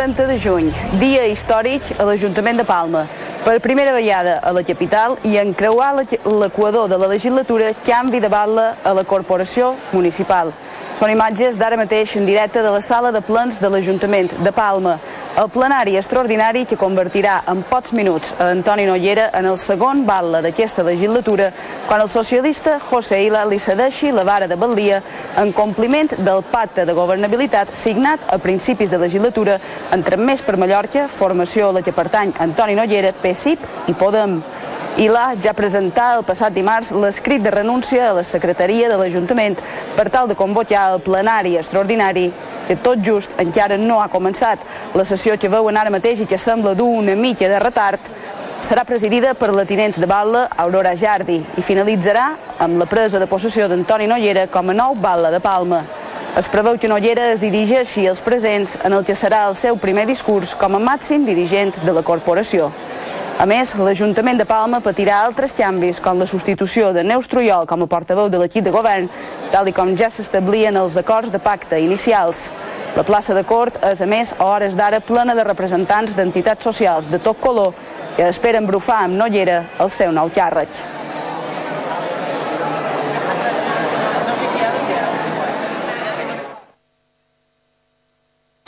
30 de juny, dia històric a l'Ajuntament de Palma. Per primera vegada a la capital i encreuar l'equador de la legislatura canvi de batla a la corporació municipal. Són imatges d'ara mateix en directe de la sala de plens de l'Ajuntament de Palma. El plenari extraordinari que convertirà en pocs minuts a Antoni Nollera en el segon batle d'aquesta legislatura quan el socialista José Ila li cedeixi la vara de balia en compliment del pacte de governabilitat signat a principis de legislatura entre Més per Mallorca, formació a la que pertany Antoni Nollera, PSIP i Podem i l'ha ja presentat el passat dimarts l'escrit de renúncia a la secretaria de l'Ajuntament per tal de convocar el plenari extraordinari que tot just encara no ha començat. La sessió que veuen ara mateix i que sembla dur una mica de retard serà presidida per la tinent de Batlle, Aurora Jardi, i finalitzarà amb la presa de possessió d'Antoni Nollera com a nou Batlle de Palma. Es preveu que Nollera es dirigeixi als presents en el que serà el seu primer discurs com a màxim dirigent de la corporació. A més, l'Ajuntament de Palma patirà altres canvis, com la substitució de Neus Trujol com a portaveu de l'equip de govern, tal i com ja s'establien els acords de pacte inicials. La plaça de Cort és, a més, a hores d'ara plena de representants d'entitats socials de tot color que esperen brufar amb Nollera el seu nou càrrec.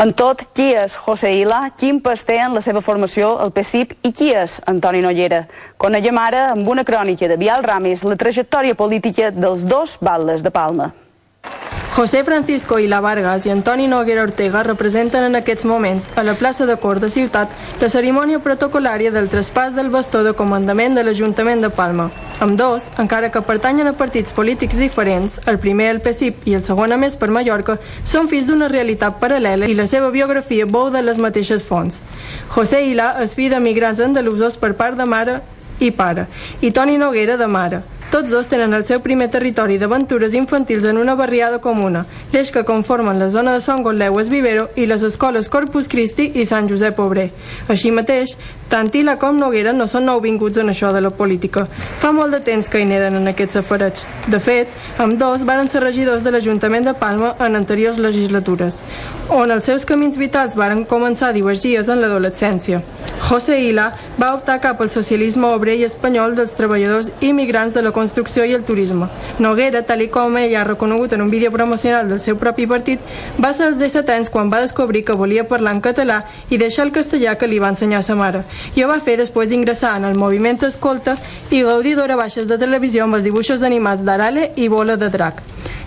En tot, qui és José Ila, quin pas té en la seva formació el PSIP i qui és Antoni Nollera? Coneguem ara amb una crònica de Vial Ramis la trajectòria política dels dos baldes de Palma. José Francisco Ila Vargas i Antoni Noguera Ortega representen en aquests moments a la plaça de Cort de Ciutat la cerimònia protocolària del traspàs del bastó de comandament de l'Ajuntament de Palma. Amb dos, encara que pertanyen a partits polítics diferents, el primer el PSIP i el segon a més per Mallorca, són fills d'una realitat paral·lela i la seva biografia bou de les mateixes fonts. José Ila és fill de migrants andalusos per part de mare i pare, i Toni Noguera de mare. Tots dos tenen el seu primer territori d'aventures infantils en una barriada comuna, l'eix que conformen la zona de Sant Gotleues Vivero i les escoles Corpus Christi i Sant Josep Obrer. Així mateix, tant Tila com Noguera no són nouvinguts en això de la política. Fa molt de temps que hi neden en aquests aferets. De fet, amb dos varen ser regidors de l'Ajuntament de Palma en anteriors legislatures, on els seus camins vitals varen començar a divergir en l'adolescència. José Ila va optar cap al socialisme obrer i espanyol dels treballadors immigrants de la construcció i el turisme. Noguera, tal com ell ha reconegut en un vídeo promocional del seu propi partit, va ser als 17 anys quan va descobrir que volia parlar en català i deixar el castellà que li va ensenyar sa mare. I ho va fer després d'ingressar en el moviment Escolta i gaudir d'hora baixes de televisió amb els dibuixos animats d'Arale i Bola de Drac.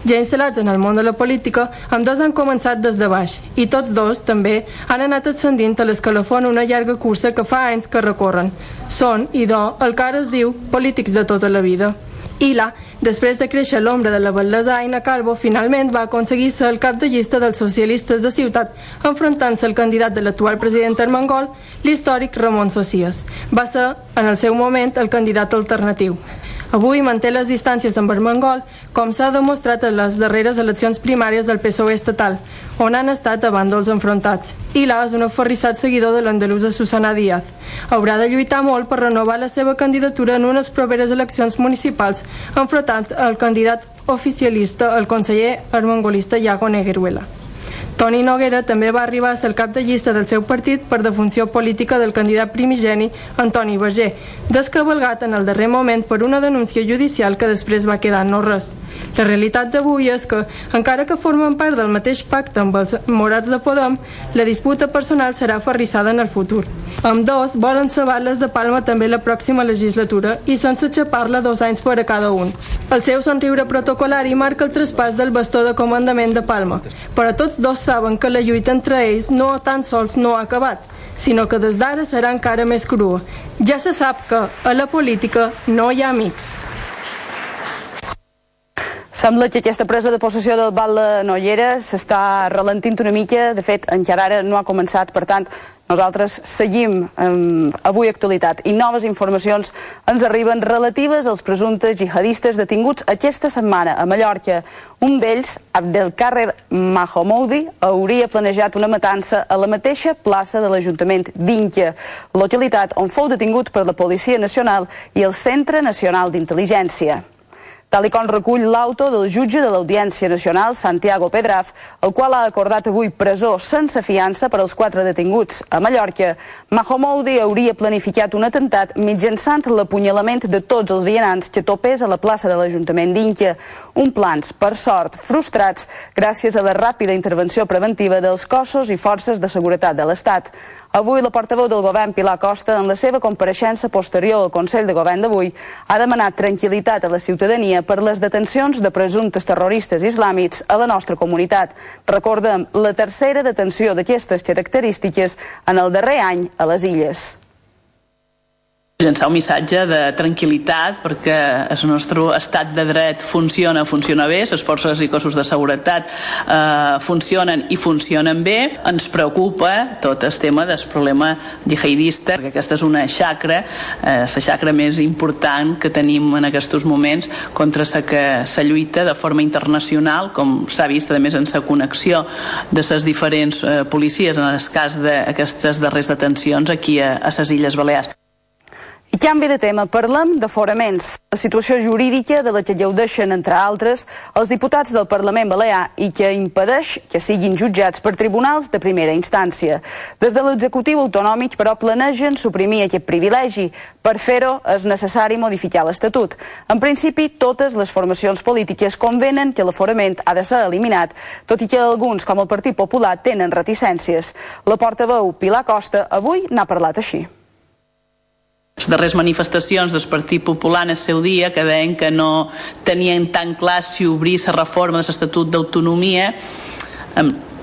Ja instal·lats en el món de la política, amb dos han començat des de baix i tots dos, també, han anat ascendint a l'escalafó en una llarga cursa que fa anys que recorren. Són, i do, el que ara es diu polítics de tota la vida. Ila, després de créixer l'ombra de la bellesa Aina Calvo, finalment va aconseguir ser el cap de llista dels socialistes de ciutat, enfrontant-se al candidat de l'actual president armengol, l'històric Ramon Socias. Va ser, en el seu moment, el candidat alternatiu. Avui manté les distàncies amb Armengol, com s'ha demostrat en les darreres eleccions primàries del PSOE estatal, on han estat a bàndols enfrontats. Ila és un aferrissat seguidor de l'andalusa Susana Díaz. Haurà de lluitar molt per renovar la seva candidatura en unes properes eleccions municipals, enfrontant el candidat oficialista, el conseller armengolista Iago Negueruela. Toni Noguera també va arribar a ser el cap de llista del seu partit per defunció política del candidat primigeni Antoni Berger, descabalgat en el darrer moment per una denúncia judicial que després va quedar no res. La realitat d'avui és que, encara que formen part del mateix pacte amb els morats de Podem, la disputa personal serà ferrissada en el futur. Amb dos volen ser les de Palma també la pròxima legislatura i sense xapar-la dos anys per a cada un. El seu somriure protocolari marca el traspàs del bastó de comandament de Palma, però tots dos saben que la lluita entre ells no tan sols no ha acabat, sinó que des d'ara serà encara més crua. Ja se sap que a la política no hi ha amics. Sembla que aquesta presa de possessió del Val de Nollera s'està ralentint una mica, de fet encara ara no ha començat, per tant nosaltres seguim um, avui actualitat i noves informacions ens arriben relatives als presumptes jihadistes detinguts aquesta setmana a Mallorca. Un d'ells, Abdelkarrer Mahomoudi, hauria planejat una matança a la mateixa plaça de l'Ajuntament d'Inca, localitat on fou detingut per la Policia Nacional i el Centre Nacional d'Intel·ligència. Tal com recull l'auto del jutge de l'Audiència Nacional, Santiago Pedraz, el qual ha acordat avui presó sense fiança per als quatre detinguts. A Mallorca, Mahomoudi hauria planificat un atemptat mitjançant l'apunyalament de tots els vianants que topés a la plaça de l'Ajuntament d'Inca. Un plans, per sort, frustrats gràcies a la ràpida intervenció preventiva dels cossos i forces de seguretat de l'Estat. Avui la portaveu del govern, Pilar Costa, en la seva compareixença posterior al Consell de Govern d'avui, ha demanat tranquil·litat a la ciutadania per les detencions de presumptes terroristes islàmics a la nostra comunitat. Recordem la tercera detenció d'aquestes característiques en el darrer any a les Illes llançar un missatge de tranquil·litat perquè el nostre estat de dret funciona, funciona bé, les forces i cossos de seguretat eh, funcionen i funcionen bé. Ens preocupa tot el tema del problema jihadista, perquè aquesta és una xacra, eh, la xacra més important que tenim en aquests moments contra la que se lluita de forma internacional, com s'ha vist a més en la connexió de les diferents eh, policies en el cas d'aquestes darreres detencions aquí a, a les Illes Balears. I canvi de tema, parlem d'aforaments, la situació jurídica de la que lleudeixen, entre altres, els diputats del Parlament Balear i que impedeix que siguin jutjats per tribunals de primera instància. Des de l'executiu autonòmic, però, planegen suprimir aquest privilegi. Per fer-ho és necessari modificar l'Estatut. En principi, totes les formacions polítiques convenen que l'aforament ha de ser eliminat, tot i que alguns, com el Partit Popular, tenen reticències. La portaveu Pilar Costa avui n'ha parlat així les darreres manifestacions del Partit Popular en el seu dia que deien que no tenien tan clar si obrir la reforma de l'Estatut d'Autonomia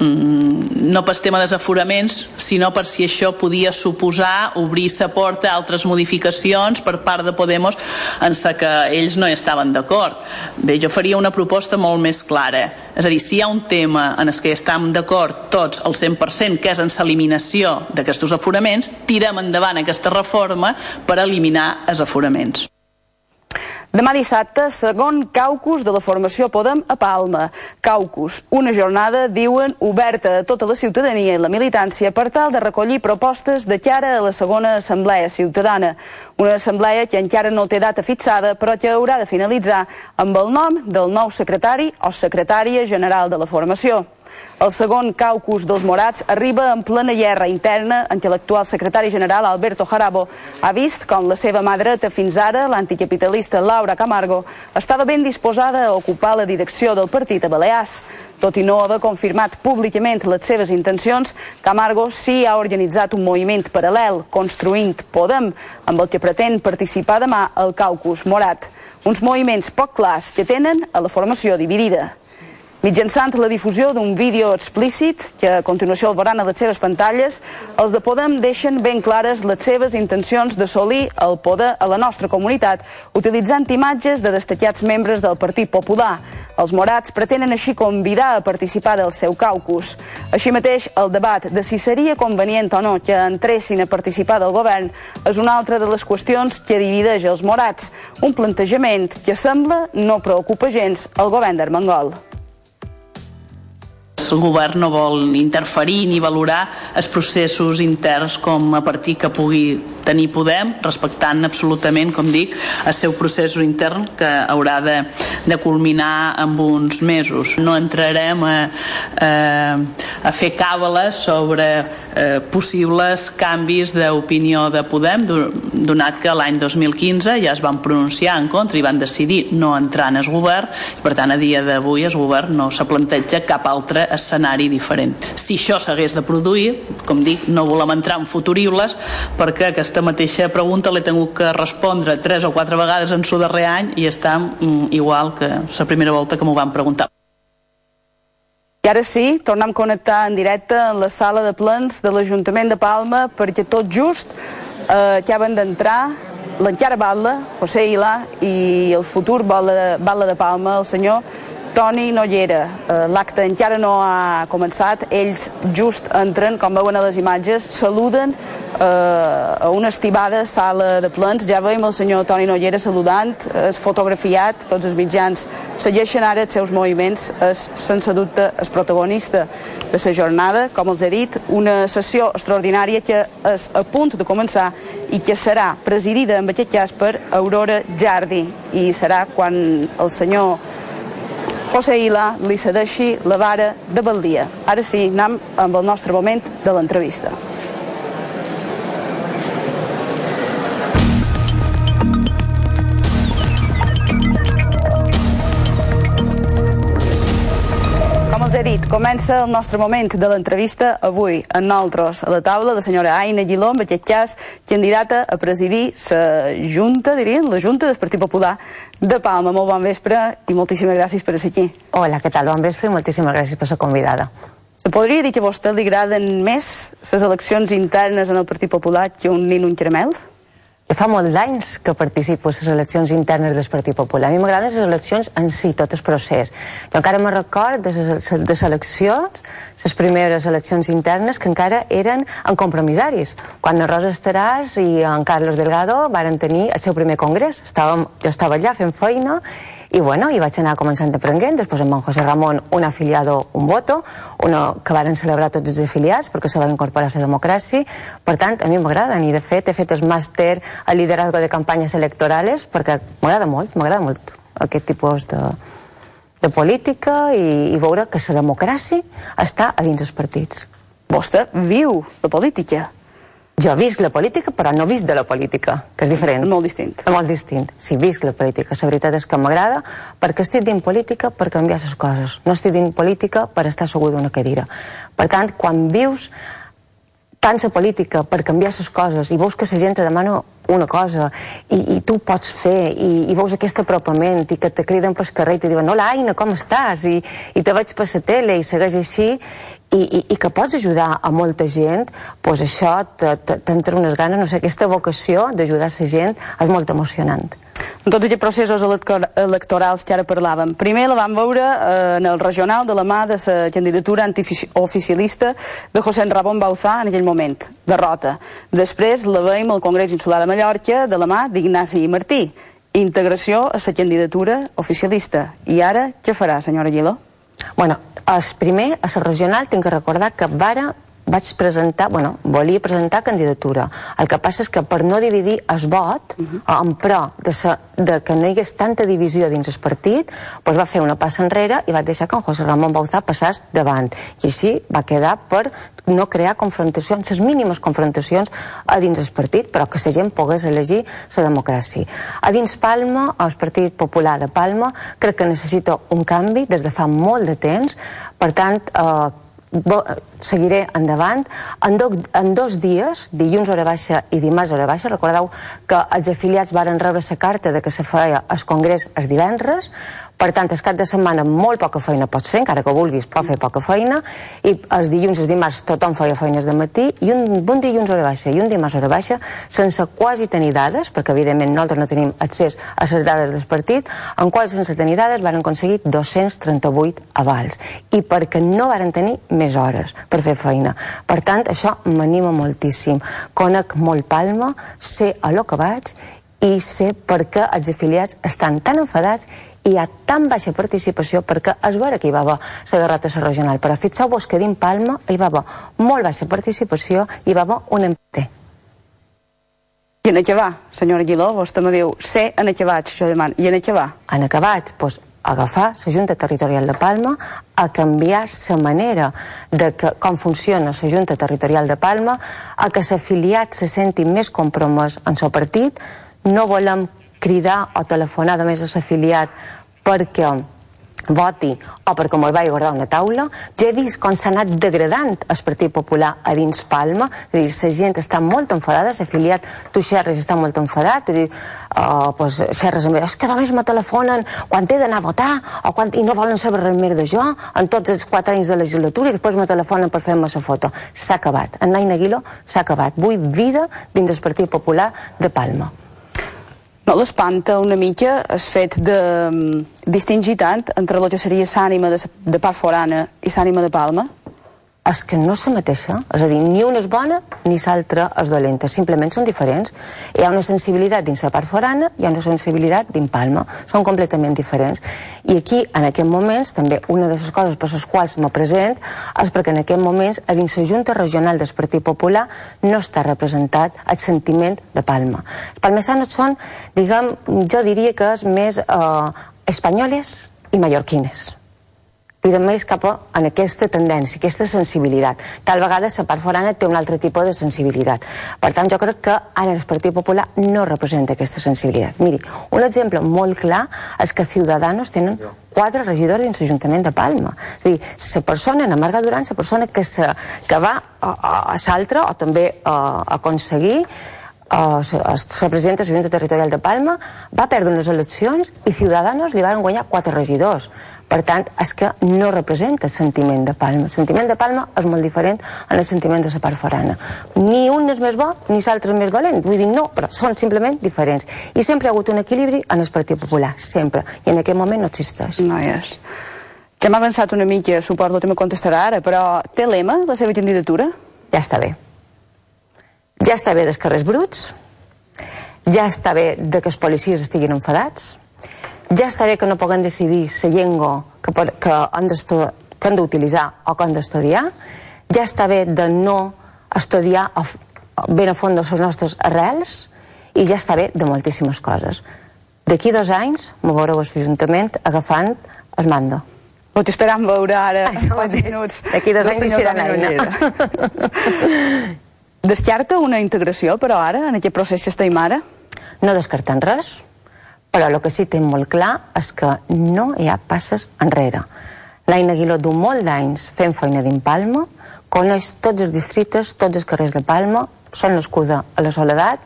no per tema desaforaments, sinó per si això podia suposar obrir sa porta a altres modificacions per part de Podemos en sa que ells no hi estaven d'acord. Bé, jo faria una proposta molt més clara. És a dir, si hi ha un tema en el que estem d'acord tots al 100%, que és en l'eliminació d'aquests aforaments, tirem endavant aquesta reforma per eliminar els aforaments. Demà dissabte, segon caucus de la formació Podem a Palma. Caucus, una jornada, diuen, oberta a tota la ciutadania i la militància per tal de recollir propostes de cara a la segona Assemblea Ciutadana. Una assemblea que encara no té data fixada, però que haurà de finalitzar amb el nom del nou secretari o secretària general de la formació. El segon caucus dels Morats arriba en plena guerra interna en què l'actual secretari general Alberto Jarabo ha vist com la seva mà dreta fins ara, l'anticapitalista Laura Camargo, estava ben disposada a ocupar la direcció del partit a Balears. Tot i no haver confirmat públicament les seves intencions, Camargo sí ha organitzat un moviment paral·lel, construint Podem, amb el que pretén participar demà al caucus Morat. Uns moviments poc clars que tenen a la formació dividida. Mitjançant la difusió d'un vídeo explícit, que a continuació el veuran a les seves pantalles, els de Podem deixen ben clares les seves intencions d'assolir el poder a la nostra comunitat, utilitzant imatges de destacats membres del Partit Popular. Els morats pretenen així convidar a participar del seu caucus. Així mateix, el debat de si seria convenient o no que entressin a participar del govern és una altra de les qüestions que divideix els morats, un plantejament que sembla no preocupa gens al govern d'Armengol el govern no vol interferir ni valorar els processos interns com a partir que pugui tenir Podem, respectant absolutament, com dic, el seu procés intern que haurà de, de culminar en uns mesos. No entrarem a, a, a fer càbales sobre eh, possibles canvis d'opinió de Podem, donat que l'any 2015 ja es van pronunciar en contra i van decidir no entrar en el govern, per tant a dia d'avui el govern no se planteja cap altre escenari diferent. Si això s'hagués de produir, com dic, no volem entrar en futuribles perquè aquesta aquesta mateixa pregunta l'he tingut que respondre tres o quatre vegades en su darrer any i està mm, igual que la primera volta que m'ho van preguntar. I ara sí, tornem a connectar en directe en la sala de plens de l'Ajuntament de Palma perquè tot just eh, acaben d'entrar l'encara Batla, José Ila, i el futur Batla, Batla de Palma, el senyor Toni Nollera. Eh, L'acte encara no ha començat, ells just entren, com veuen a les imatges, saluden eh, a una estibada sala de plens. Ja veiem el senyor Toni Nollera saludant, és fotografiat, tots els mitjans segueixen ara els seus moviments, és sense dubte el protagonista de la jornada, com els he dit, una sessió extraordinària que és a punt de començar i que serà presidida en aquest cas per Aurora Jardi i serà quan el senyor José Ila li cedeixi la vara de Baldia. Ara sí, anem amb el nostre moment de l'entrevista. Comença el nostre moment de l'entrevista avui en nosaltres a la taula la senyora Aina Guiló, en aquest cas candidata a presidir la Junta, dirien, la Junta del Partit Popular de Palma. Molt bon vespre i moltíssimes gràcies per ser aquí. Hola, què tal? Bon vespre i moltíssimes gràcies per ser convidada. Podria dir que a vostè li agraden més les eleccions internes en el Partit Popular que un nin un caramel? Fa molt d'anys que participo a les eleccions internes del Partit Popular. A mi m'agraden les eleccions en si, tot el procés. Jo encara me record de les, eleccions, les primeres eleccions internes, que encara eren en compromissaris. Quan la Rosa Estaràs i en Carlos Delgado varen tenir el seu primer congrés. Estàvem, jo estava allà fent feina i bueno, i vaig anar començant aprenent, després amb en José Ramon un afiliado, un voto, uno que varen celebrar tots els afiliats perquè se va incorporar a la democràcia. Per tant, a mi m'agraden i de fet he fet el màster a liderazgo de campanyes electorales perquè m'agrada molt, m'agrada molt aquest tipus de, de política i, i veure que la democràcia està a dins dels partits. Vostè viu la política. Jo visc la política, però no visc de la política, que és diferent. Molt distint. Molt distint. Sí, visc la política. La veritat és que m'agrada perquè estic dins política per canviar les coses. No estic dins política per estar segur d'una cadira. Per tant, quan vius tant la política per canviar les coses i veus que la gent te demana una cosa i, i tu pots fer i, i veus aquest apropament i que te criden pel carrer i te diuen hola Aina, com estàs? I, i te veig per la tele i segueix així i, i, i que pots ajudar a molta gent doncs això t'entra unes ganes, no sé, aquesta vocació d'ajudar la gent és molt emocionant tots aquests processos electorals que ara parlàvem. Primer la vam veure eh, en el regional de la mà de la candidatura antioficialista de José Ramon Bauzá en aquell moment, derrota. Després la veiem al Congrés Insular de Mallorca de la mà d'Ignasi Martí, integració a la candidatura oficialista. I ara què farà, senyora Aguiló? Bueno, el primer, a la regional, tinc que recordar que vara vaig presentar, bueno, volia presentar candidatura. El que passa és que per no dividir el vot, uh -huh. en pro de, sa, de que no hi hagués tanta divisió dins el partit, doncs va fer una passa enrere i va deixar que en José Ramon Bauzá passés davant. I així va quedar per no crear confrontacions, les mínimes confrontacions a dins el partit, però que la gent pogués elegir la democràcia. A dins Palma, el Partit Popular de Palma, crec que necessita un canvi des de fa molt de temps, per tant, eh, seguiré endavant. En, do, en dos dies, dilluns hora baixa i dimarts hora baixa, recordeu que els afiliats varen rebre la carta de que se feia el congrés els divendres, per tant, el cap de setmana molt poca feina pots fer, encara que vulguis, pots fer poca feina, i els dilluns i els dimarts tothom feia feines de matí, i un bon dilluns hora baixa i un dimarts hora baixa, sense quasi tenir dades, perquè evidentment nosaltres no tenim accés a les dades del partit, en quals sense tenir dades van aconseguir 238 avals, i perquè no varen tenir més hores per fer feina. Per tant, això m'anima moltíssim. Conec molt Palma, sé a lo que vaig, i sé per què els afiliats estan tan enfadats hi ha tan baixa participació perquè es veure que hi va haver la derrota a la regional, però fixeu-vos que dins Palma hi va haver molt baixa participació i hi va haver un empat. I en va, senyora Aguiló? Vostè me diu, sé en vaig, jo demano. I en va? En vaig? Doncs agafar la Junta Territorial de Palma a canviar la manera de que, com funciona la Junta Territorial de Palma, a que l'afiliat se senti més compromès en el partit, no volem cridar o telefonar de més a l'afiliat perquè voti o perquè me'l vaig guardar una taula, jo he vist com s'ha anat degradant el Partit Popular a dins Palma, és dir, la gent està molt enfadada, l'afiliat, tu xerres està molt enfadat, tu dius, uh, pues, xerres amb és que només me telefonen quan he d'anar a votar o quan, i no volen saber res més de jo en tots els quatre anys de legislatura i després me telefonen per fer-me la foto. S'ha acabat. En Naina Aguilo s'ha acabat. Vull vida dins el Partit Popular de Palma. No l'espanta una mica el fet de um, distingir tant entre el que seria l'ànima de, de part forana i l'ànima de Palma? És que no és la mateixa, és a dir, ni una és bona ni l'altra és dolenta, simplement són diferents. Hi ha una sensibilitat dins la part forana, hi ha una sensibilitat dins Palma, són completament diferents. I aquí, en aquest moments, també una de les coses per les quals me present és perquè en aquest moments a dins la Junta Regional del Partit Popular no està representat el sentiment de Palma. Els palmesanos són, diguem, jo diria que és més eh, espanyoles i mallorquines tirem més cap a en aquesta tendència, aquesta sensibilitat. Tal vegada la part forana té un altre tipus de sensibilitat. Per tant, jo crec que ara el Partit Popular no representa aquesta sensibilitat. Miri, un exemple molt clar és que Ciudadanos tenen quatre regidors dins l'Ajuntament de Palma. És a dir, la persona, en Marga Duran, la persona que, se, que va a, a, a l'altre o també a, a aconseguir la presidenta de la Junta Territorial de Palma va perdre unes eleccions i Ciudadanos li van guanyar quatre regidors. Per tant, és que no representa el sentiment de Palma. El sentiment de Palma és molt diferent en el sentiment de la part forana. Ni un és més bo, ni l'altre és més dolent. Vull dir, no, però són simplement diferents. I sempre ha hagut un equilibri en el Partit Popular, sempre. I en aquest moment no existeix. No hi és. Ja m'ha avançat una mica, suposo que me contestarà ara, però té lema la seva candidatura? Ja està bé. Ja està bé dels carrers bruts, ja està bé de que els policies estiguin enfadats, ja està bé que no puguen decidir la llengua que, que han d'utilitzar o que han d'estudiar, ja està bé de no estudiar a, ben a fons les nostres arrels i ja està bé de moltíssimes coses. D'aquí dos anys m'ho veureu l'Ajuntament agafant el mando. Ho t'esperam veure ara Això quants minuts. D'aquí dos anys hi serà Naina. Descarta una integració, però ara, en aquest procés que estem ara? No descartant res, però el que sí que té molt clar és que no hi ha passes enrere. L'Aina Aguiló du molt d'anys fent feina d'Impalma, coneix tots els districtes, tots els carrers de Palma, són nascuda a la Soledat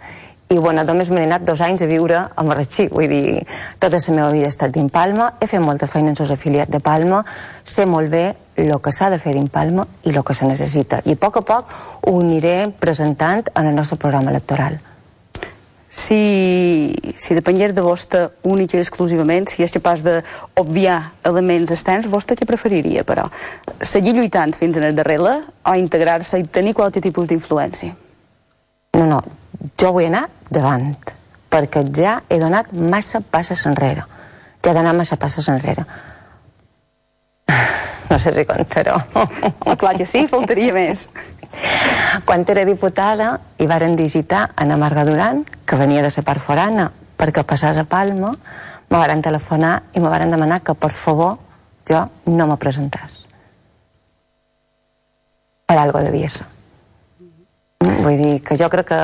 i bueno, només m'he anat dos anys a viure a Marratxí, vull dir, tota la meva vida he estat dins Palma, he fet molta feina en els afiliats de Palma, sé molt bé el que s'ha de fer en Palma i el que se necessita. I a poc a poc ho aniré presentant en el nostre programa electoral. Si, si depengués de vostè únic i exclusivament, si és capaç d'obviar elements externs, vostè què preferiria, però? Seguir lluitant fins en el darrere o integrar-se i tenir qualsevol tipus d'influència? No, no, jo vull anar davant, perquè ja he donat massa passes enrere. Ja he donat massa passes enrere no sé si contarò. Oh, clar que sí, faltaria més. Quan era diputada i varen digitar a Marga Duran, que venia de la part forana, perquè passàs a Palma, me varen telefonar i me varen demanar que, per favor, jo no me presentàs. Per algo devia ser. Vull dir que jo crec que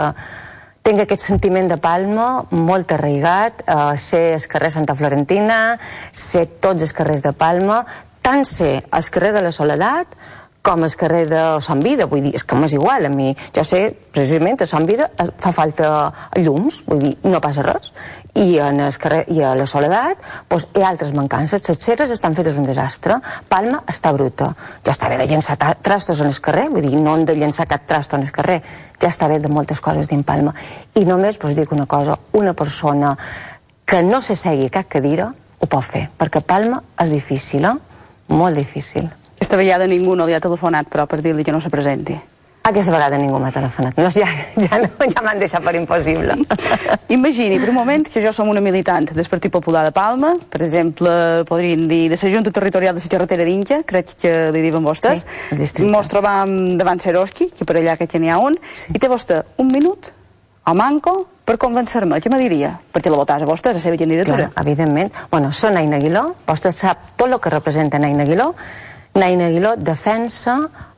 tinc aquest sentiment de Palma molt arraigat, eh, sé els carrers Santa Florentina, sé tots els carrers de Palma, tant ser al carrer de la Soledat com al carrer de Sant Vida, vull dir, és que m'és igual a mi. Jo sé, precisament, a Sant Vida eh, fa falta llums, vull dir, no passa res. I, en el carrer, i a la Soledat doncs, hi ha altres mancances. Les ceres estan fetes un desastre. Palma està bruta. Ja està bé de llençar trastos en el carrer, vull dir, no han de llençar cap trasto en el carrer. Ja està bé de moltes coses dins Palma. I només, doncs, dic una cosa, una persona que no se segui cap cadira ho pot fer, perquè Palma és difícil, eh? molt difícil. Aquesta vegada ningú no li ha telefonat, però, per dir-li que no se presenti. Aquesta vegada ningú m'ha telefonat. No, ja ja, no, ja m'han deixat per impossible. Imagini, per un moment, que jo som una militant del Partit Popular de Palma, per exemple, podríem dir de la Junta Territorial de la Carretera d'Inca, crec que li diuen vostès. Sí, Mos trobam davant Seroski, que per allà que n'hi ha un, sí. i té vostè un minut, o manco, per convencer-me, què me diria? Perquè la votàs a vostè, a la seva candidatura. Clar, evidentment. Bueno, són Naina Aguiló, vostè sap tot el que representa Naina Aguiló. Naina Aguiló defensa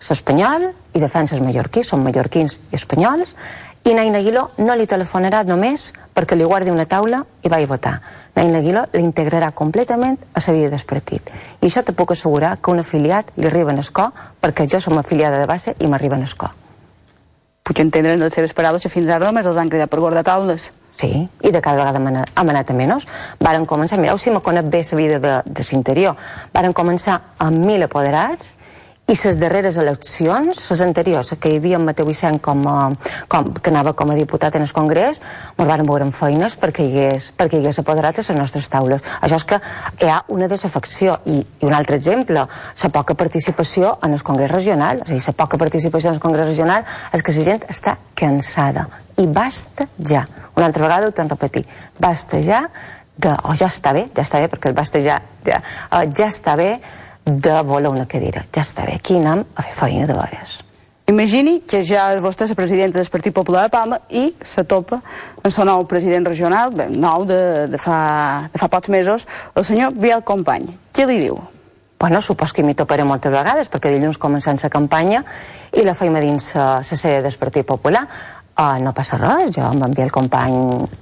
l'espanyol i defensa els mallorquins, són mallorquins i espanyols, i Naina Aguiló no li telefonarà només perquè li guardi una taula i vagi a votar. Naina Aguiló l'integrarà completament a la vida del partit. I això te puc assegurar que un afiliat li arriba en escó perquè jo som afiliada de base i m'arriba en escó puc entendre en les seves paraules que fins ara només els han cridat per guardar taules. Sí, i de cada vegada hem anat, a menys. Varen començar, mireu si me conec bé la vida de, de l'interior, varen començar amb mil apoderats i les darreres eleccions, les anteriors, que hi havia en Mateu Vicent com a, com, que anava com a diputat en el Congrés, ens van veure en feines perquè hi hagués, perquè hi hagués apoderat a les nostres taules. Això és que hi ha una desafecció. I, i un altre exemple, la poca participació en el Congrés regional. És a dir, la poca participació en el Congrés regional és que la gent està cansada. I basta ja. Una altra vegada ho t'han repetit. Basta ja de... O oh, ja està bé, ja està bé, perquè el basta ja... Ja, uh, ja està bé de voler una cadira. Ja està bé, aquí anem a fer feina de veres. Imagini que ja és vostè la presidenta del Partit Popular de Palma i se topa en el nou president regional, bé, nou de, de, fa, de fa pocs mesos, el senyor Biel Company. Què li diu? Bueno, supos que m'hi toparé moltes vegades, perquè dilluns començant la campanya i la feina dins la sede del Partit Popular. Uh, no passa res, jo amb en Biel Company,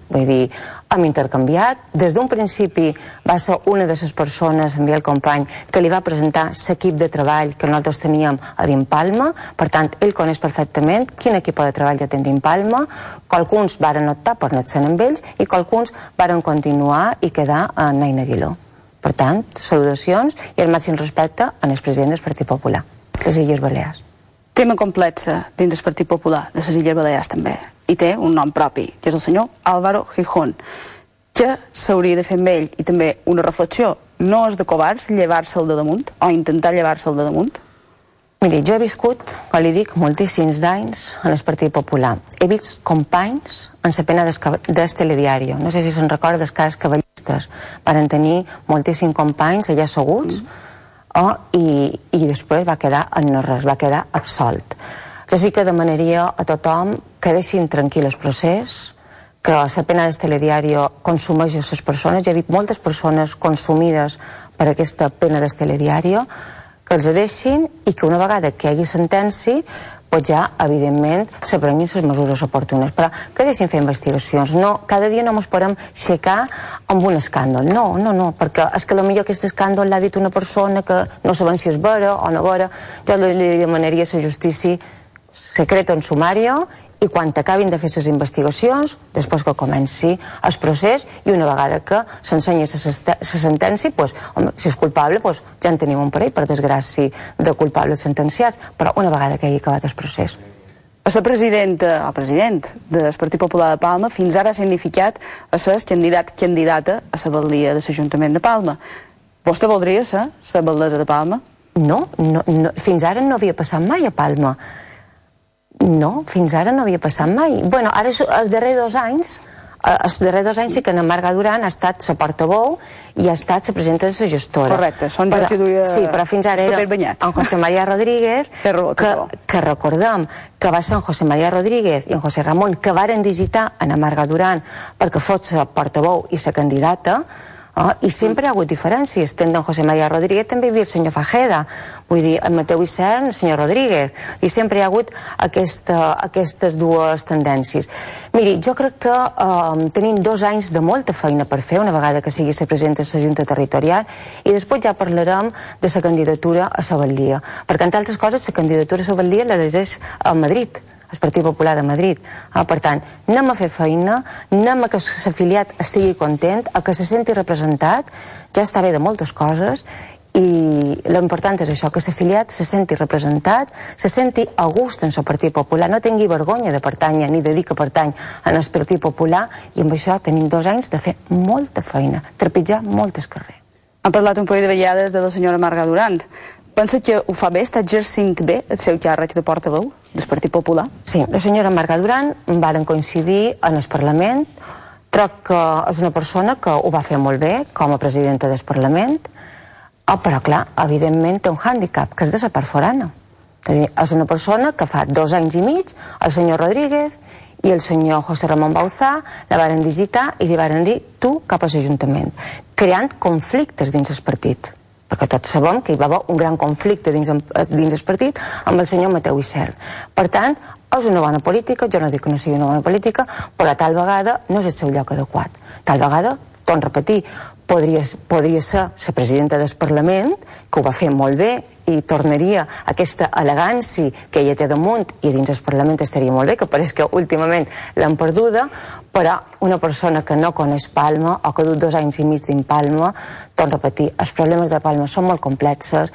vull dir, hem intercanviat. Des d'un principi va ser una de les persones, en Biel Company, que li va presentar l'equip de treball que nosaltres teníem a Dimpalma. Per tant, ell coneix perfectament quin equip de treball jo tenc Dimpalma. Qualcuns varen optar per anar-se'n amb ells i qualcuns varen continuar i quedar a Naina Aguiló. Per tant, salutacions i el màxim respecte al president del Partit Popular, les Illes Balears. Tema complexa dins del Partit Popular de les Illes Balears també i té un nom propi, que és el senyor Álvaro Gijón. Què s'hauria de fer amb ell? I també una reflexió, no és de covards llevar-se'l de damunt o intentar llevar-se'l de damunt? Miri, jo he viscut, com li dic, moltíssims d'anys en el Partit Popular. He vist companys en la pena del telediario. No sé si se'n recorda dels casos cavallistes. Van tenir moltíssims companys allà asseguts mm. Oh, i, i després va quedar en no res, va quedar absolt. Jo sí que demanaria a tothom que deixin tranquil el procés, que la pena del telediario consumeix les persones. Ja he vist moltes persones consumides per aquesta pena del telediario, que els deixin i que una vegada que hi hagi sentència pues ja, evidentment, s'aprenguin les mesures oportunes. Però que deixin fer investigacions. No, cada dia no ens podem aixecar amb un escàndol. No, no, no, perquè és que potser aquest escàndol l'ha dit una persona que no sabem si és vera o no vera. Jo li demanaria a la justícia secreto en sumario i quan acabin de fer les investigacions, després que comenci el procés i una vegada que s'ensenyi la sentència, pues, home, si és culpable, pues, ja en tenim un parell, per desgràcia, de culpables sentenciats, però una vegada que hagi acabat el procés. A la presidenta, o president del Partit Popular de Palma fins ara ha significat a ser candidat candidata a la baldia de l'Ajuntament de Palma. Vostè voldria ser la baldesa de Palma? No, no, no, fins ara no havia passat mai a Palma. No, fins ara no havia passat mai. Bueno, ara els darrers dos anys eh, els darrers dos anys sí que en Marga Duran ha estat la portaveu i ha estat la presidenta de la gestora. Correcte, són però, que duia Sí, però fins ara era en José María Rodríguez, que, que recordem que va ser en José María Rodríguez i en José Ramon que varen visitar en Marga Duran perquè fos la portaveu i la candidata, Oh, I sempre hi ha hagut diferències. Tant en José María Rodríguez també hi havia el senyor Fajeda, vull dir, en Mateu Vicent, el senyor Rodríguez, i sempre hi ha hagut aquesta, aquestes dues tendències. Miri, jo crec que eh, tenim dos anys de molta feina per fer, una vegada que sigui la presidenta de la Junta Territorial, i després ja parlarem de la candidatura a Sabalia. Perquè, entre altres coses, la candidatura a Sabalia l'elegeix a Madrid, el Partit Popular de Madrid. Ah, per tant, anem a fer feina, anem a que l'afiliat estigui content, a que se senti representat, ja està bé de moltes coses, i l'important és això, que l'afiliat se senti representat, se senti a gust en el Partit Popular, no tingui vergonya de pertànyer ni de dir que pertany en el Partit Popular, i amb això tenim dos anys de fer molta feina, trepitjar moltes carrers. Han parlat un parell de vegades de la senyora Marga Duran. Pensa que ho fa bé, està exercint bé el seu càrrec de portaveu del Partit Popular? Sí, la senyora Marga Duran varen coincidir en el Parlament, troc que és una persona que ho va fer molt bé com a presidenta del Parlament, oh, però clar, evidentment té un hàndicap, que és de la part forana. És dir, és una persona que fa dos anys i mig, el senyor Rodríguez i el senyor José Ramon Bauzá la varen visitar i li varen dir tu cap a l'Ajuntament, creant conflictes dins el partit perquè tots sabem que hi va haver un gran conflicte dins, dins el partit amb el senyor Mateu Isern. Per tant, és una bona política, jo no dic que no sigui una bona política, però tal vegada no és el seu lloc adequat. Tal vegada, torno a repetir, podria, podria ser la presidenta del Parlament, que ho va fer molt bé i tornaria aquesta elegància que ella té damunt i dins el Parlament estaria molt bé, que pareix que últimament l'han perduda, però una persona que no coneix Palma o que ha dut dos anys i mig dins Palma, torno a repetir, els problemes de Palma són molt complexes,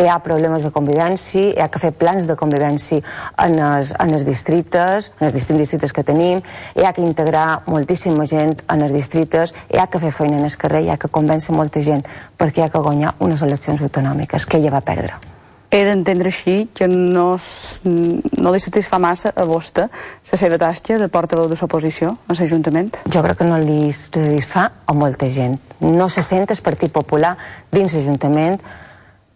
hi ha problemes de convivència, hi ha que fer plans de convivència en els, en els distrites, en els distints distrites que tenim, hi ha que integrar moltíssima gent en els distrites, hi ha que fer feina en el carrer, hi ha que convèncer molta gent perquè hi ha que guanyar unes eleccions autonòmiques que ella va perdre he d'entendre així que no, no li satisfà massa a vostè la seva tasca de portaveu de l'oposició a l'Ajuntament? Jo crec que no li satisfà a molta gent. No se sent el Partit Popular dins l'Ajuntament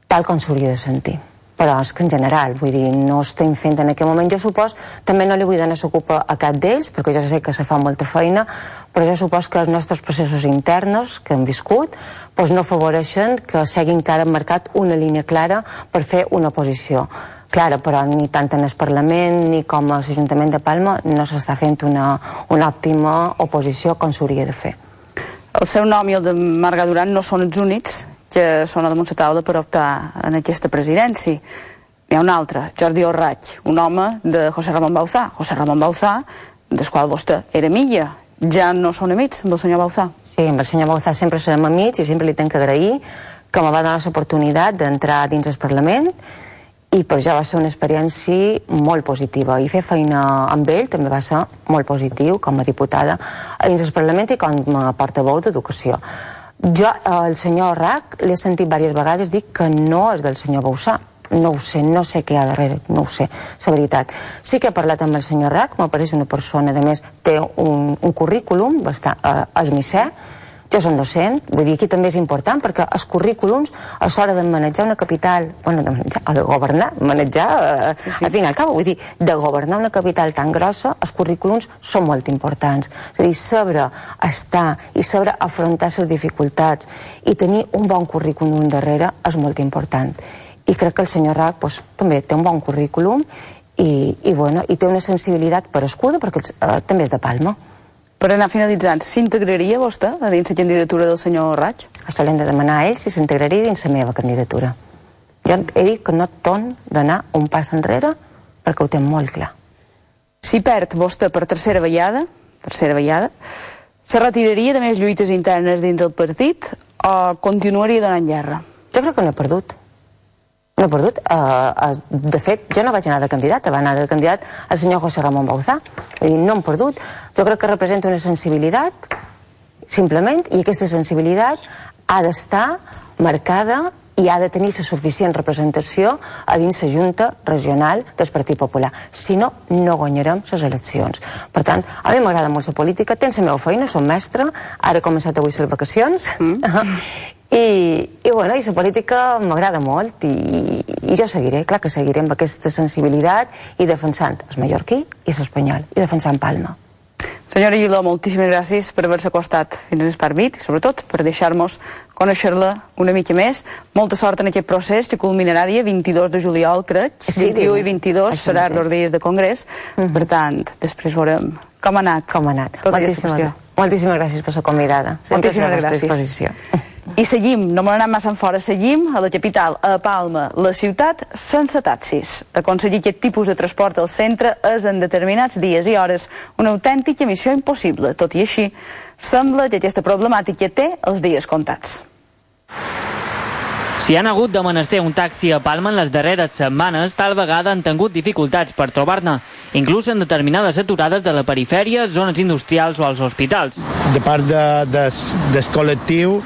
tal com s'hauria de sentir però és que en general, vull dir, no estem fent en aquest moment, jo supos, també no li vull donar s'ocupa a cap d'ells, perquè jo sé que se fa molta feina, però jo supos que els nostres processos interns que hem viscut doncs no afavoreixen que s'hagi encara marcat una línia clara per fer una posició clara, però ni tant en el Parlament ni com a l'Ajuntament de Palma no s'està fent una, una òptima oposició com s'hauria de fer. El seu nom i el de Marga Duran no són els únics que són a damunt la taula per optar en aquesta presidència. N'hi ha un altre, Jordi Orraig, un home de José Ramon Bauzá. José Ramon Bauzá, del qual vostè era milla. Ja no són amics amb el senyor Bauzá? Sí, amb el senyor Bauzá sempre serem amics i sempre li tenc que agrair que me va donar l'oportunitat d'entrar dins el Parlament i per ja va ser una experiència molt positiva i fer feina amb ell també va ser molt positiu com a diputada dins del Parlament i com a portaveu d'Educació. Jo, el senyor Rac, l'he sentit diverses vegades dir que no és del senyor Bausà. No ho sé, no sé què hi ha darrere, no ho sé, la veritat. Sí que he parlat amb el senyor Rac, m'apareix una persona, de més, té un, un currículum bastant eh, esmisser, jo som docent, vull dir, aquí també és important perquè els currículums a l'hora de manejar una capital, bueno, de manejar, de governar, manejar, eh, sí. al final al cabo, vull dir, de governar una capital tan grossa, els currículums són molt importants. És a dir, saber estar i saber afrontar les dificultats i tenir un bon currículum darrere és molt important. I crec que el senyor Rac pues, també té un bon currículum i, i, bueno, i té una sensibilitat per escuda perquè eh, també és de Palma. Per anar finalitzant, s'integraria vostè a dins la candidatura del senyor Raig? Això l'hem de demanar a ell si s'integraria dins la meva candidatura. Jo he dit que no ton d'anar un pas enrere perquè ho té molt clar. Si perd vostè per tercera vegada, tercera vegada, se retiraria de més lluites internes dins el partit o continuaria donant guerra? Jo crec que no he perdut. No he perdut. Uh, uh, de fet, jo no vaig anar de candidat, va anar de candidat el senyor José Ramon Bauzá. I no hem perdut. Jo crec que representa una sensibilitat, simplement, i aquesta sensibilitat ha d'estar marcada i ha de tenir la suficient representació a dins la Junta Regional del Partit Popular. Si no, no guanyarem les eleccions. Per tant, a mi m'agrada molt la política, tens la meva feina, som mestre, ara he començat avui les vacacions, mm. I, i, bueno, i la política m'agrada molt i, i jo seguiré, clar que seguiré amb aquesta sensibilitat i defensant el mallorquí i l'espanyol i defensant Palma. Senyora Guiló, moltíssimes gràcies per haver-se acostat fins a Esparvit i sobretot per deixar-nos conèixer-la una mica més. Molta sort en aquest procés que culminarà dia 22 de juliol, crec. Sí, 21 i 22 serà els dies de congrés. Mhm. -huh. Per tant, després veurem com ha anat. Com ha anat. Moltíssimes, moltíssimes gràcies per ser convidada. Moltíssimes gràcies. I seguim, no m'ho massa en fora, seguim a la capital, a Palma, la ciutat sense taxis. Aconseguir aquest tipus de transport al centre és en determinats dies i hores una autèntica missió impossible. Tot i així, sembla que aquesta problemàtica té els dies comptats. Si han hagut de menester un taxi a Palma en les darreres setmanes, tal vegada han tingut dificultats per trobar-ne, inclús en determinades aturades de la perifèria, zones industrials o als hospitals. De part de, de, del col·lectiu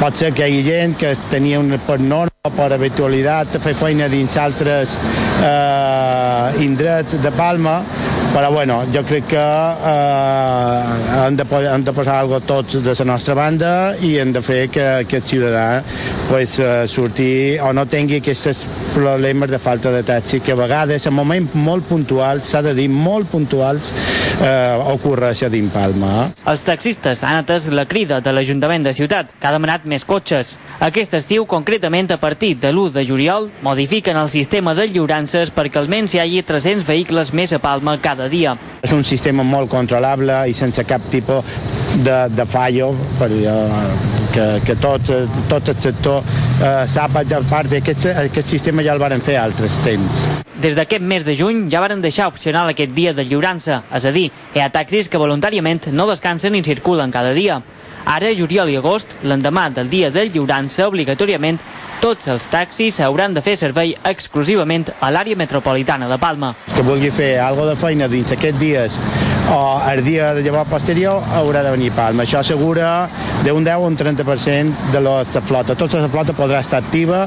pot ser que hi hagi gent que tenia una per norma per habitualitat fer feina dins altres eh, indrets de Palma, però bueno, jo crec que eh, hem, de, hem de posar alguna tots de la nostra banda i hem de fer que aquest ciutadà pues, eh, surti o no tingui aquests problemes de falta de taxi que a vegades en moments molt puntuals, s'ha de dir molt puntuals, eh, ocorreixen dins Palma. Els taxistes han atès la crida de l'Ajuntament de Ciutat, que ha demanat més cotxes. Aquest estiu, concretament a partir de l'1 de juliol, modifiquen el sistema de lliurances perquè almenys hi hagi 300 vehicles més a Palma cada dia. És un sistema molt controlable i sense cap tipus de, de fallo per, uh, que, que tot, tot el sector eh, sap a part d'aquest aquest sistema ja el varen fer altres temps. Des d'aquest mes de juny ja varen deixar opcional aquest dia de lliurança, és a dir, hi ha taxis que voluntàriament no descansen i circulen cada dia. Ara, juliol i agost, l'endemà del dia de lliurança, obligatòriament, tots els taxis hauran de fer servei exclusivament a l'àrea metropolitana de Palma. Que vulgui fer alguna de feina dins aquests dies o el dia de llavors posterior haurà de venir Palma. Això assegura d'un 10 a un 30% de la flota. Tota la flota podrà estar activa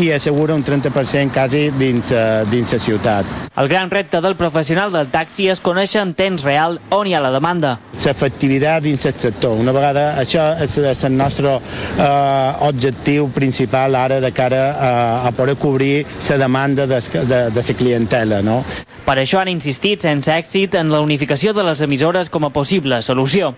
i assegura un 30% quasi dins, eh, dins la ciutat. El gran repte del professional del taxi és conèixer en temps real on hi ha la demanda. L'efectivitat dins el sector. Una vegada això és, és el nostre eh, objectiu principal ara de cara a, a poder cobrir la demanda de, de, de la clientela. No? Per això han insistit sense èxit en la unificació de les emissores com a possible solució.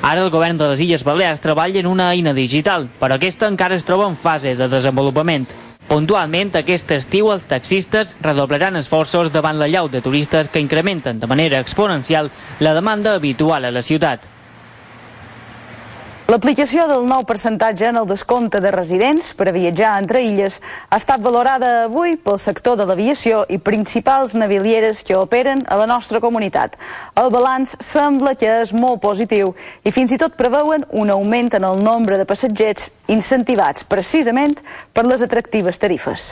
Ara el govern de les Illes Balears treballa en una eina digital, però aquesta encara es troba en fase de desenvolupament. Puntualment, aquest estiu els taxistes redoblaran esforços davant la llau de turistes que incrementen de manera exponencial la demanda habitual a la ciutat. L'aplicació del nou percentatge en el descompte de residents per a viatjar entre illes ha estat valorada avui pel sector de l'aviació i principals navilieres que operen a la nostra comunitat. El balanç sembla que és molt positiu i fins i tot preveuen un augment en el nombre de passatgers incentivats precisament per les atractives tarifes.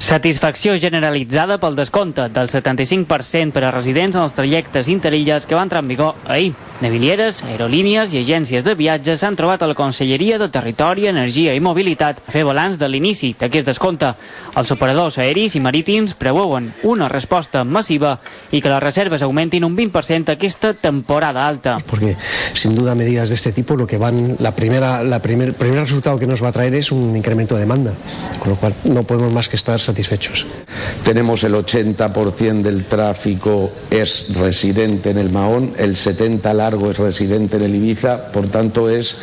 Satisfacció generalitzada pel descompte del 75% per a residents en els trajectes interilles que van entrar en vigor ahir. Navilieres, aerolínies i agències de viatges s'han trobat a la Conselleria de Territori, Energia i Mobilitat a fer balanç de l'inici d'aquest descompte. Els operadors aeris i marítims preveuen una resposta massiva y que las reservas aumenten un 20% aquesta temporada alta. Porque sin duda medidas de este tipo lo que van, la primera, la primer, primer resultado que nos va a traer es un incremento de demanda, con lo cual no podemos más que estar satisfechos. Tenemos el 80% del tráfico es residente en el Mahón, el 70% largo es residente en el Ibiza, por tanto es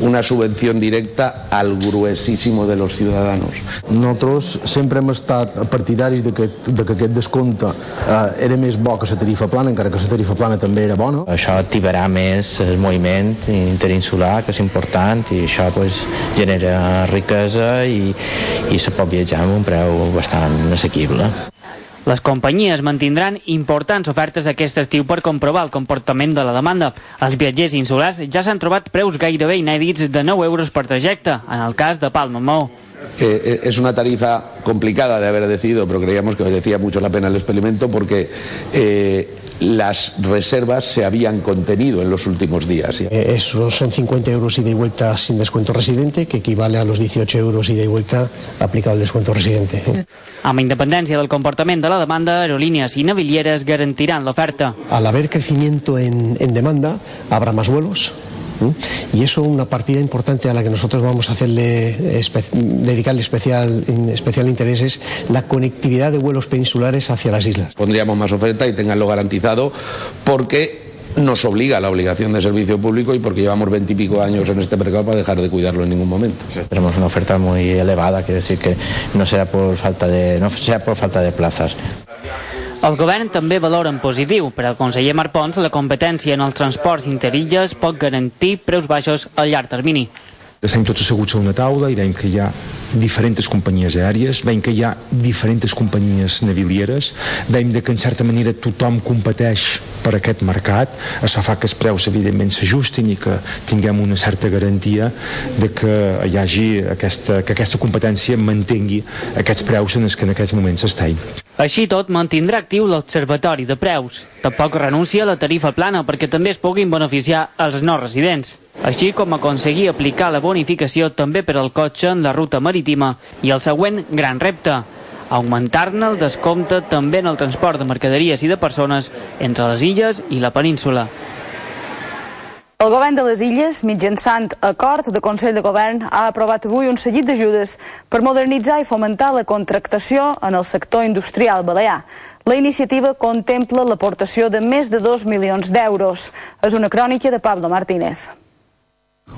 una subvención directa al gruesísimo de los ciudadanos. Nosotros sempre hem estat partidaris de que, de que aquest descompte eh, era més bo que la tarifa plana, encara que la tarifa plana també era bona. Això activarà més el moviment interinsular, que és important, i això pues, genera riquesa i, i se pot viatjar amb un preu bastant assequible. Les companyies mantindran importants ofertes aquest estiu per comprovar el comportament de la demanda. Els viatgers insulars ja s'han trobat preus gairebé inèdits de 9 euros per trajecte, en el cas de Palma Mou. Eh, es una tarifa complicada de haber decidido, pero creíamos que merecía mucho la pena el experimento porque eh, las reservas se habían contenido en los últimos días. Eh, esos son 50 euros ida y vuelta sin descuento residente, que equivale a los 18 euros ida y vuelta aplicado el descuento residente. Amb independència del comportament de la demanda, aerolíneas y navilieres garantiran l'oferta. Al haber crecimiento en, en demanda, habrá más vuelos, Y eso una partida importante a la que nosotros vamos a hacerle dedicarle especial, especial interés es la conectividad de vuelos peninsulares hacia las islas. Pondríamos más oferta y tenganlo garantizado porque nos obliga a la obligación de servicio público y porque llevamos veintipico años en este mercado para dejar de cuidarlo en ningún momento. Tenemos una oferta muy elevada, quiere decir que no será por falta de, no será por falta de plazas. El govern també valora en positiu. Per al conseller Marc Pons, la competència en els transports interilles pot garantir preus baixos a llarg termini. Estem tots asseguts a una taula i veiem que hi ha diferents companyies aèries, veiem que hi ha diferents companyies navilieres, veiem que en certa manera tothom competeix per aquest mercat, això fa que els preus evidentment s'ajustin i que tinguem una certa garantia de que hi hagi aquesta, que aquesta competència mantengui aquests preus en els que en aquests moments estem. Així tot, mantindrà actiu l'Observatori de Preus. Tampoc renuncia a la tarifa plana perquè també es puguin beneficiar els no residents així com aconseguir aplicar la bonificació també per al cotxe en la ruta marítima i el següent gran repte, augmentar-ne el descompte també en el transport de mercaderies i de persones entre les illes i la península. El govern de les Illes, mitjançant acord de Consell de Govern, ha aprovat avui un seguit d'ajudes per modernitzar i fomentar la contractació en el sector industrial balear. La iniciativa contempla l'aportació de més de 2 milions d'euros. És una crònica de Pablo Martínez.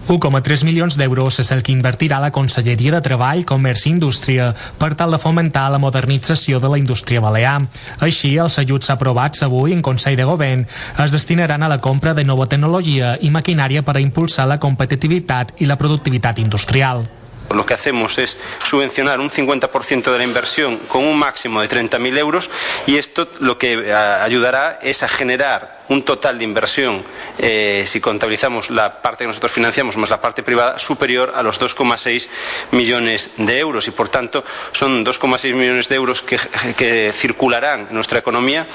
1,3 milions d'euros és el que invertirà la Conselleria de Treball, Comerç i Indústria per tal de fomentar la modernització de la indústria balear. Així, els ajuts aprovats avui en Consell de Govern es destinaran a la compra de nova tecnologia i maquinària per a impulsar la competitivitat i la productivitat industrial. Lo que hacemos es subvencionar un 50% de la inversión con un máximo de 30.000 euros y esto lo que ayudará es a generar un total de inversión, eh, si contabilizamos la parte que nosotros financiamos más la parte privada, superior a los 2,6 millones de euros y por tanto son 2,6 millones de euros que, que, circularán en nuestra economía,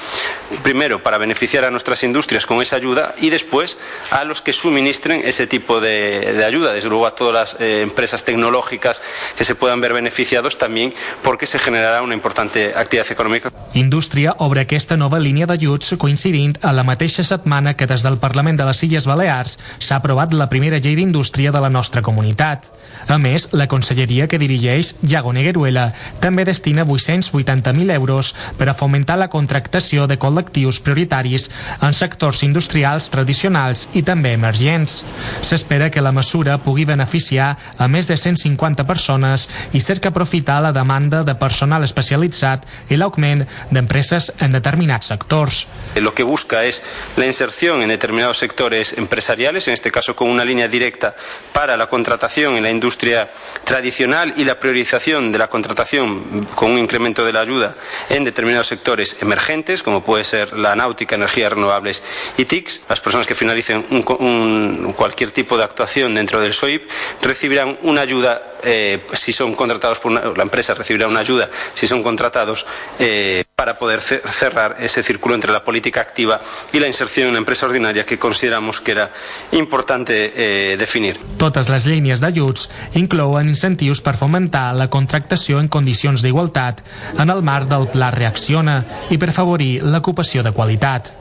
primero para beneficiar a nuestras industrias con esa ayuda y después a los que suministren ese tipo de, de ayuda, desde luego a todas las eh, empresas tecnológicas que se puedan ver beneficiados también porque se generará una importante actividad económica. Indústria obre aquesta nova línia d'ajuts coincidint a la setmana que des del Parlament de les Illes Balears s'ha aprovat la primera llei d'indústria de la nostra comunitat. A més, la conselleria que dirigeix Jago Negueruela també destina 880.000 euros per a fomentar la contractació de col·lectius prioritaris en sectors industrials tradicionals i també emergents. S'espera que la mesura pugui beneficiar a més de 150 persones i cerca aprofitar la demanda de personal especialitzat i l'augment d'empreses en determinats sectors. Lo que busca es la inserción en determinados sectores empresariales, en este caso con una línea directa para la contratación en la industria tradicional y la priorización de la contratación con un incremento de la ayuda en determinados sectores emergentes, como puede ser la náutica, energías renovables y TICs. Las personas que finalicen un, cualquier tipo de actuación dentro del SOIP recibirán una ayuda eh, si son contratados por una, la empresa recibirá una ayuda si son contratados eh, para poder cerrar ese círculo entre la política activa y la inserción en la empresa ordinaria que consideramos que era importante eh, definir. Totes les línies d'ajuts inclouen incentius per fomentar la contractació en condicions d'igualtat en el marc del Pla Reacciona i per favorir l'ocupació de qualitat.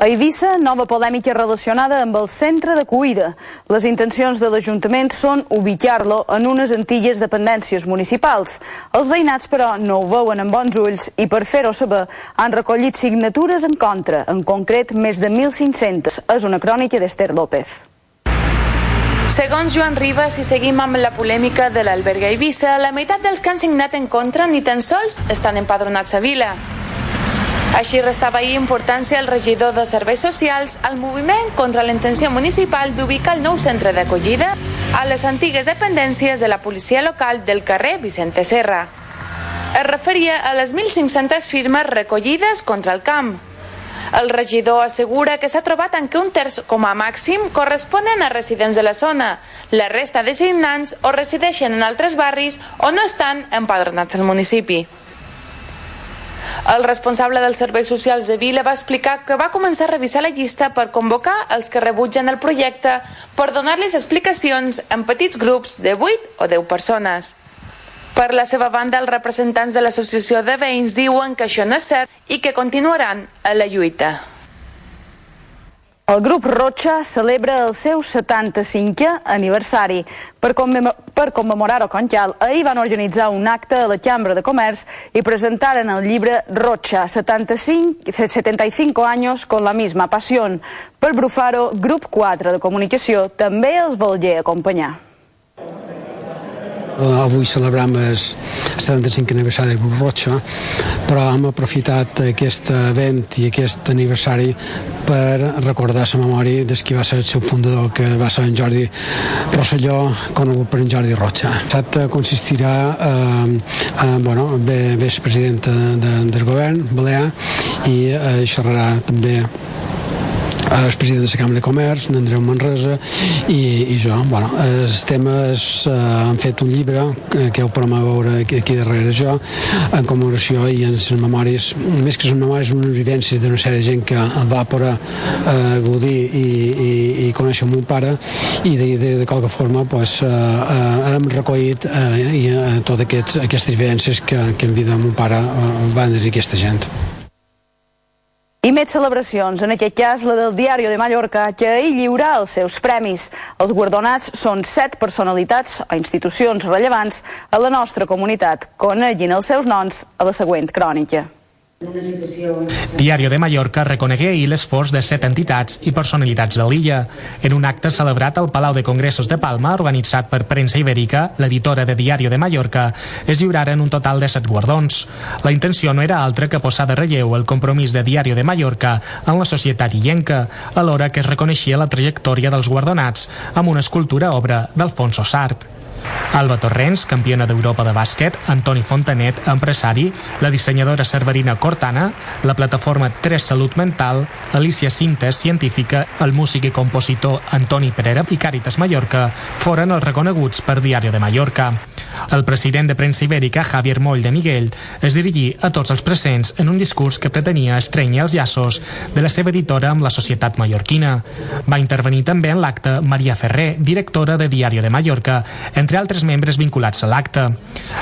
A Eivissa, nova polèmica relacionada amb el centre de cuida. Les intencions de l'Ajuntament són ubicar-lo en unes antilles dependències municipals. Els veïnats, però, no ho veuen amb bons ulls i, per fer-ho saber, han recollit signatures en contra, en concret més de 1.500. És una crònica d'Ester López. Segons Joan Ribas, si seguim amb la polèmica de l'alberga Eivissa, la meitat dels que han signat en contra ni tan sols estan empadronats a Vila. Així restava ahir importància el regidor de Serveis Socials al moviment contra la intenció municipal d'ubicar el nou centre d'acollida a les antigues dependències de la policia local del carrer Vicente Serra. Es referia a les 1.500 firmes recollides contra el camp. El regidor assegura que s'ha trobat en què un terç com a màxim corresponen a residents de la zona. La resta de signants o resideixen en altres barris o no estan empadronats al municipi. El responsable dels serveis socials de Vila va explicar que va començar a revisar la llista per convocar els que rebutgen el projecte per donar-los explicacions en petits grups de 8 o 10 persones. Per la seva banda, els representants de l'associació de veïns diuen que això no és cert i que continuaran a la lluita. El grup Rocha celebra el seu 75è aniversari. Per, per commemorar-ho Conchal, ahir van organitzar un acte a la Cambra de Comerç i presentaren el llibre Rocha, 75, 75 anys con la misma pasión. Per Brufaro, grup 4 de comunicació, també els volia acompanyar. Avui celebram el 75 aniversari del Rocha, però hem aprofitat aquest event i aquest aniversari per recordar la memòria de qui va ser el seu fundador, que va ser en Jordi Rosselló, conegut per en Jordi Rocha. L'acte consistirà eh, eh, bueno, ve, ve el president de, del govern balear i eh, xerrarà també el president de la Cambra de Comerç, Andreu Manresa i, i jo. Bueno, els temes eh, han fet un llibre que, que heu pogut veure aquí, aquí darrere jo en commemoració i en les memòries més que les memòries, unes vivències d'una sèrie de gent que va poder eh, gaudir i, i, i conèixer el meu pare i de, de, de qualque forma pues, eh, eh, hem recollit eh, i, eh, totes aquests, aquestes vivències que, que en vida de mon pare eh, van dir aquesta gent. I més celebracions, en aquest cas la del Diari de Mallorca, que ahir lliura els seus premis. Els guardonats són set personalitats o institucions rellevants a la nostra comunitat. Coneguin els seus noms a la següent crònica. Diario de Mallorca reconegué ahir l'esforç de set entitats i personalitats de l'illa en un acte celebrat al Palau de Congressos de Palma organitzat per Premsa Ibèrica, l'editora de Diario de Mallorca, es lliuraren un total de set guardons. La intenció no era altra que posar de relleu el compromís de Diario de Mallorca en la societat illenca, alhora que es reconeixia la trajectòria dels guardonats amb una escultura obra d'Alfonso Sart. Alba Torrents, campiona d'Europa de bàsquet, Antoni Fontanet, empresari, la dissenyadora cerverina Cortana, la plataforma 3 Salut Mental, Alicia Cintes, científica, el músic i compositor Antoni Perera i Càritas Mallorca foren els reconeguts per Diario de Mallorca. El president de premsa ibèrica, Javier Moll de Miguel, es dirigí a tots els presents en un discurs que pretenia estrenyar els llaços de la seva editora amb la societat mallorquina. Va intervenir també en l'acte Maria Ferrer, directora de Diario de Mallorca, entre altres membres vinculats a l'acte.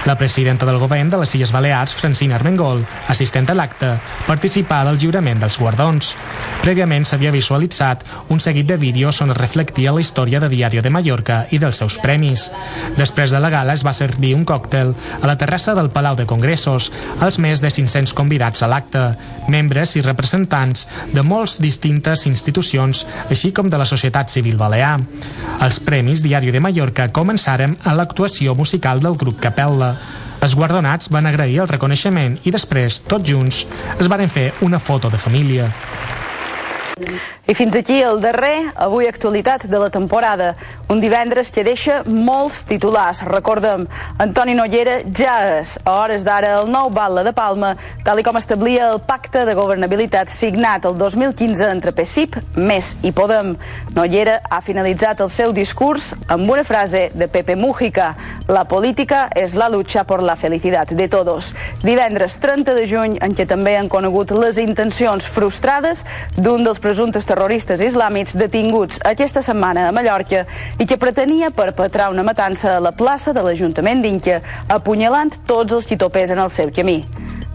La presidenta del govern de les Illes Balears, Francina Armengol, assistent a l'acte, participà del lliurament dels guardons. Prèviament s'havia visualitzat un seguit de vídeos on es reflectia la història de Diario de Mallorca i dels seus premis. Després de la gala es va servir un còctel a la terrassa del Palau de Congressos als més de 500 convidats a l'acte, membres i representants de molts distintes institucions, així com de la societat civil balear. Els Premis Diari de Mallorca començaren a l'actuació musical del grup Capella. Els guardonats van agrair el reconeixement i després, tots junts, es varen fer una foto de família. I fins aquí el darrer, avui actualitat de la temporada. Un divendres que deixa molts titulars. Recordem, Antoni Nollera ja és, a hores d'ara, el nou batle de Palma, tal i com establia el pacte de governabilitat signat el 2015 entre PSIP, MES i Podem. Nollera ha finalitzat el seu discurs amb una frase de Pepe Mújica. La política és la lucha por la felicitat de todos. Divendres 30 de juny, en què també han conegut les intencions frustrades d'un dels presumptes terroristes islàmics detinguts aquesta setmana a Mallorca i que pretenia perpetrar una matança a la plaça de l'Ajuntament d'Inca, apunyalant tots els qui topés en el seu camí.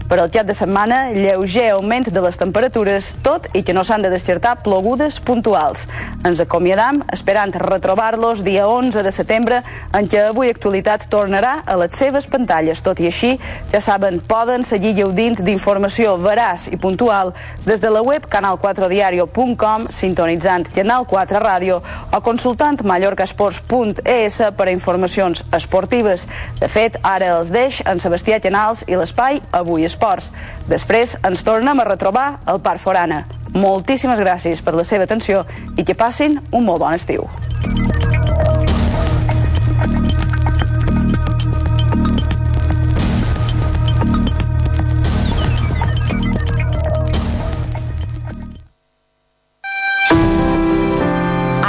Per al cap de setmana, lleuger augment de les temperatures, tot i que no s'han de descartar plogudes puntuals. Ens acomiadam esperant retrobar-los dia 11 de setembre, en què avui actualitat tornarà a les seves pantalles. Tot i així, ja saben, poden seguir gaudint d'informació veraç i puntual des de la web canal4diario.com, sintonitzant Canal 4 Ràdio o consultant mallorcasports.es per a informacions esportives. De fet, ara els deix en Sebastià Canals i l'espai Avui Esports. Després ens tornem a retrobar al Parc Forana. Moltíssimes gràcies per la seva atenció i que passin un molt bon estiu.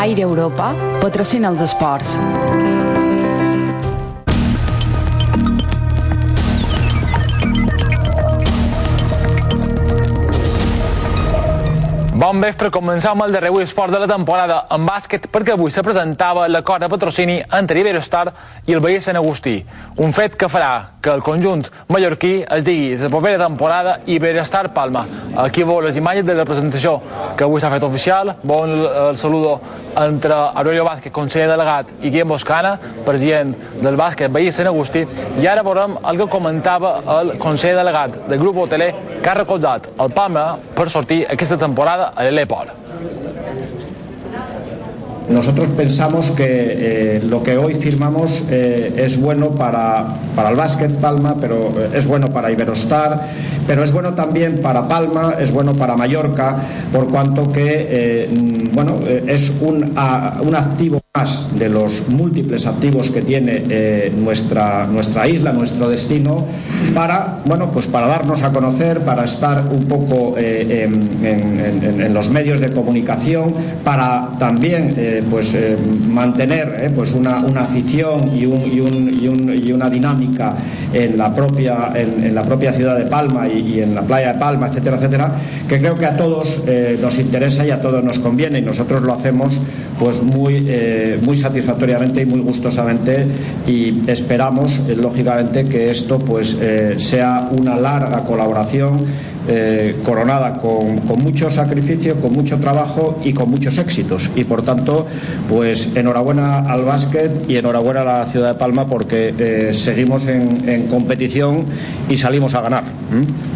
Aire Europa patrocina els esports. Bon vespre, començam el darrer esport de la temporada en bàsquet perquè avui se presentava l'acord de patrocini entre Iberostar i el Bahia Sant Agustí, un fet que farà que el conjunt mallorquí es digui la propera temporada Iberostar Palma. Aquí veu les imatges de la presentació que avui s'ha fet oficial, veu el, el saludo entre Aurelio Vázquez, conseller delegat, i Guillem Boscana, president del bàsquet Bahia Sant Agustí, i ara veurem el que comentava el conseller delegat del grup hoteler que ha recolzat el Palma per sortir aquesta temporada a l'Epol. Nosotros pensamos que eh, lo que hoy firmamos eh, es bueno para, para el básquet Palma, pero eh, es bueno para Iberostar, pero es bueno también para Palma, es bueno para Mallorca, por cuanto que eh, bueno, eh, es un, un activo más de los múltiples activos que tiene eh, nuestra, nuestra isla, nuestro destino, para, bueno, pues para darnos a conocer, para estar un poco en, los medios de comunicación, para también pues, mantener pues una, una, afición y, un, y, un, y, un, y, una dinámica en la propia, en, la propia ciudad de Palma en la playa de Palma, etcétera, etcétera, que creo que a todos nos interesa y a todos nos conviene y nosotros lo hacemos pues muy muy satisfactoriamente y muy gustosamente y esperamos, eh, lógicamente, que esto pues eh, sea una larga colaboración eh, coronada con, con, mucho sacrificio, con mucho trabajo y con muchos éxitos. Y por tanto, pues enhorabuena al básquet y enhorabuena a la ciudad de Palma porque eh, seguimos en, en, competición y salimos a ganar. ¿Mm?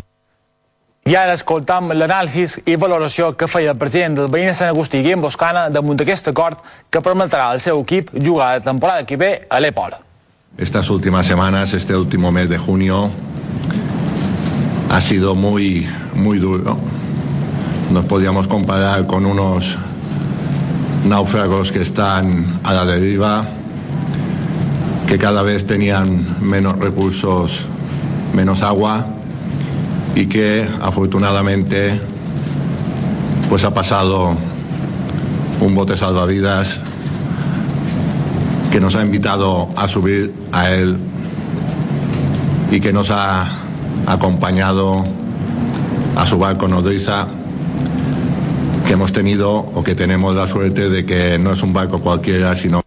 I ara escoltam l'anàlisi i valoració que feia el president del veïn de Sant Agustí, Guillem Boscana, damunt d'aquest acord que permetrà al seu equip jugar la temporada que ve a l'Epol. Estas últimas semanas, este último mes de junio, ha sido muy, muy duro. Nos podíamos comparar con unos náufragos que están a la deriva, que cada vez tenían menos recursos, menos agua y que afortunadamente pues ha pasado un bote salvavidas que nos ha invitado a subir a él y que nos ha acompañado a su barco nodriza que hemos tenido o que tenemos la suerte de que no es un barco cualquiera, sino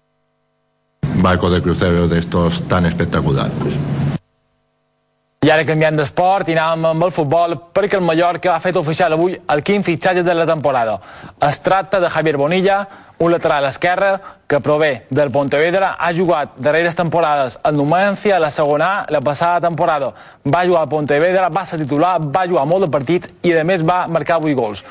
un barco de crucero de estos tan espectaculares. I ara canviant d'esport i anàvem amb el futbol perquè el Mallorca ha fet oficial avui el quin fitxatge de la temporada. Es tracta de Javier Bonilla, un lateral esquerre que prové del Pontevedra, ha jugat darreres temporades al Numancia, la segona la passada temporada va jugar al Pontevedra, va ser titular, va jugar molt de partits i a més va marcar 8 gols.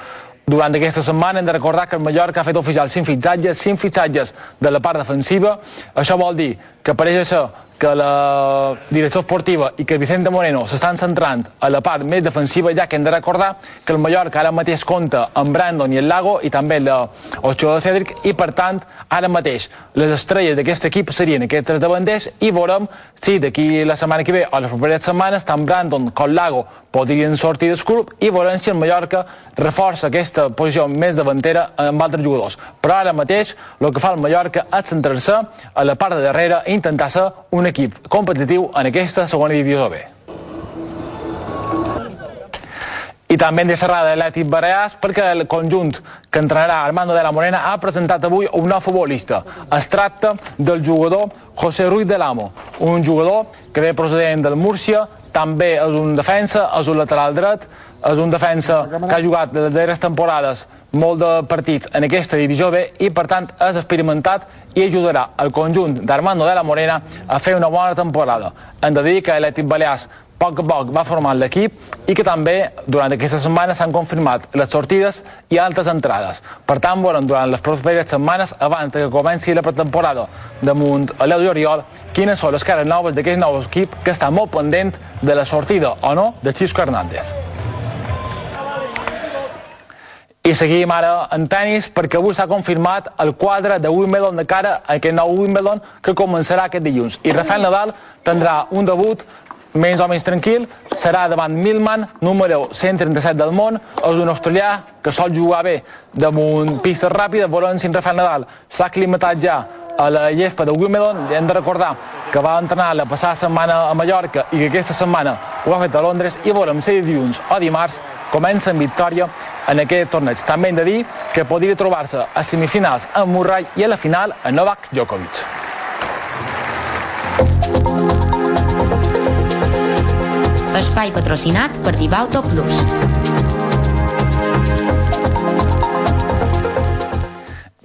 Durant aquesta setmana hem de recordar que el Mallorca ha fet oficial 5 fitxatges, 5 fitxatges de la part defensiva. Això vol dir que pareix ser que la direcció esportiva i que Vicente Moreno s'estan centrant a la part més defensiva, ja que hem de recordar que el Mallorca ara mateix compta amb Brandon i el Lago i també l'Ochoa de Cedric i per tant ara mateix les estrelles d'aquest equip serien aquests tres davanters i veurem si d'aquí la setmana que ve o les properes setmanes tant Brandon com Lago podrien sortir del club i veurem si el Mallorca reforça aquesta posició més davantera amb altres jugadors. Però ara mateix el que fa el Mallorca és centrar-se a la part de darrere intentar ser un equip competitiu en aquesta segona divisió B. I també en de Serrada l'Atlètic Balears perquè el conjunt que entrenarà Armando de la Morena ha presentat avui un nou futbolista. Es tracta del jugador José Ruiz de l'Amo, un jugador que ve procedent del Múrcia, també és un defensa, és un lateral dret, és un defensa que ha jugat de darreres temporades molt de partits en aquesta divisió B i per tant és experimentat i ajudarà el conjunt d'Armando de la Morena a fer una bona temporada. Hem de dir que l'Atlètic Balears poc a poc va formar l'equip i que també durant aquesta setmana s'han confirmat les sortides i altres entrades. Per tant, veurem durant les properes setmanes, abans que comenci la pretemporada damunt a l'Eu Oriol, quines són les cares noves d'aquest nou equip que està molt pendent de la sortida o no de Xisco Hernández. I seguim ara en tennis perquè avui s'ha confirmat el quadre de Wimbledon de cara a aquest nou Wimbledon que començarà aquest dilluns. I Rafael Nadal tindrà un debut menys o menys tranquil, serà davant Milman, número 137 del món, és un australià que sol jugar bé damunt pistes ràpides, veurem si en Rafael Nadal s'ha aclimatat ja a la llespa de Wimbledon, hem de recordar que va entrenar la passada setmana a Mallorca i que aquesta setmana ho ha fet a Londres. I veurem si dilluns o dimarts comença en victòria en aquest torneig. També hem de dir que podria trobar-se a semifinals amb Murray i a la final a Novak Djokovic. Espai patrocinat per Divauto Plus.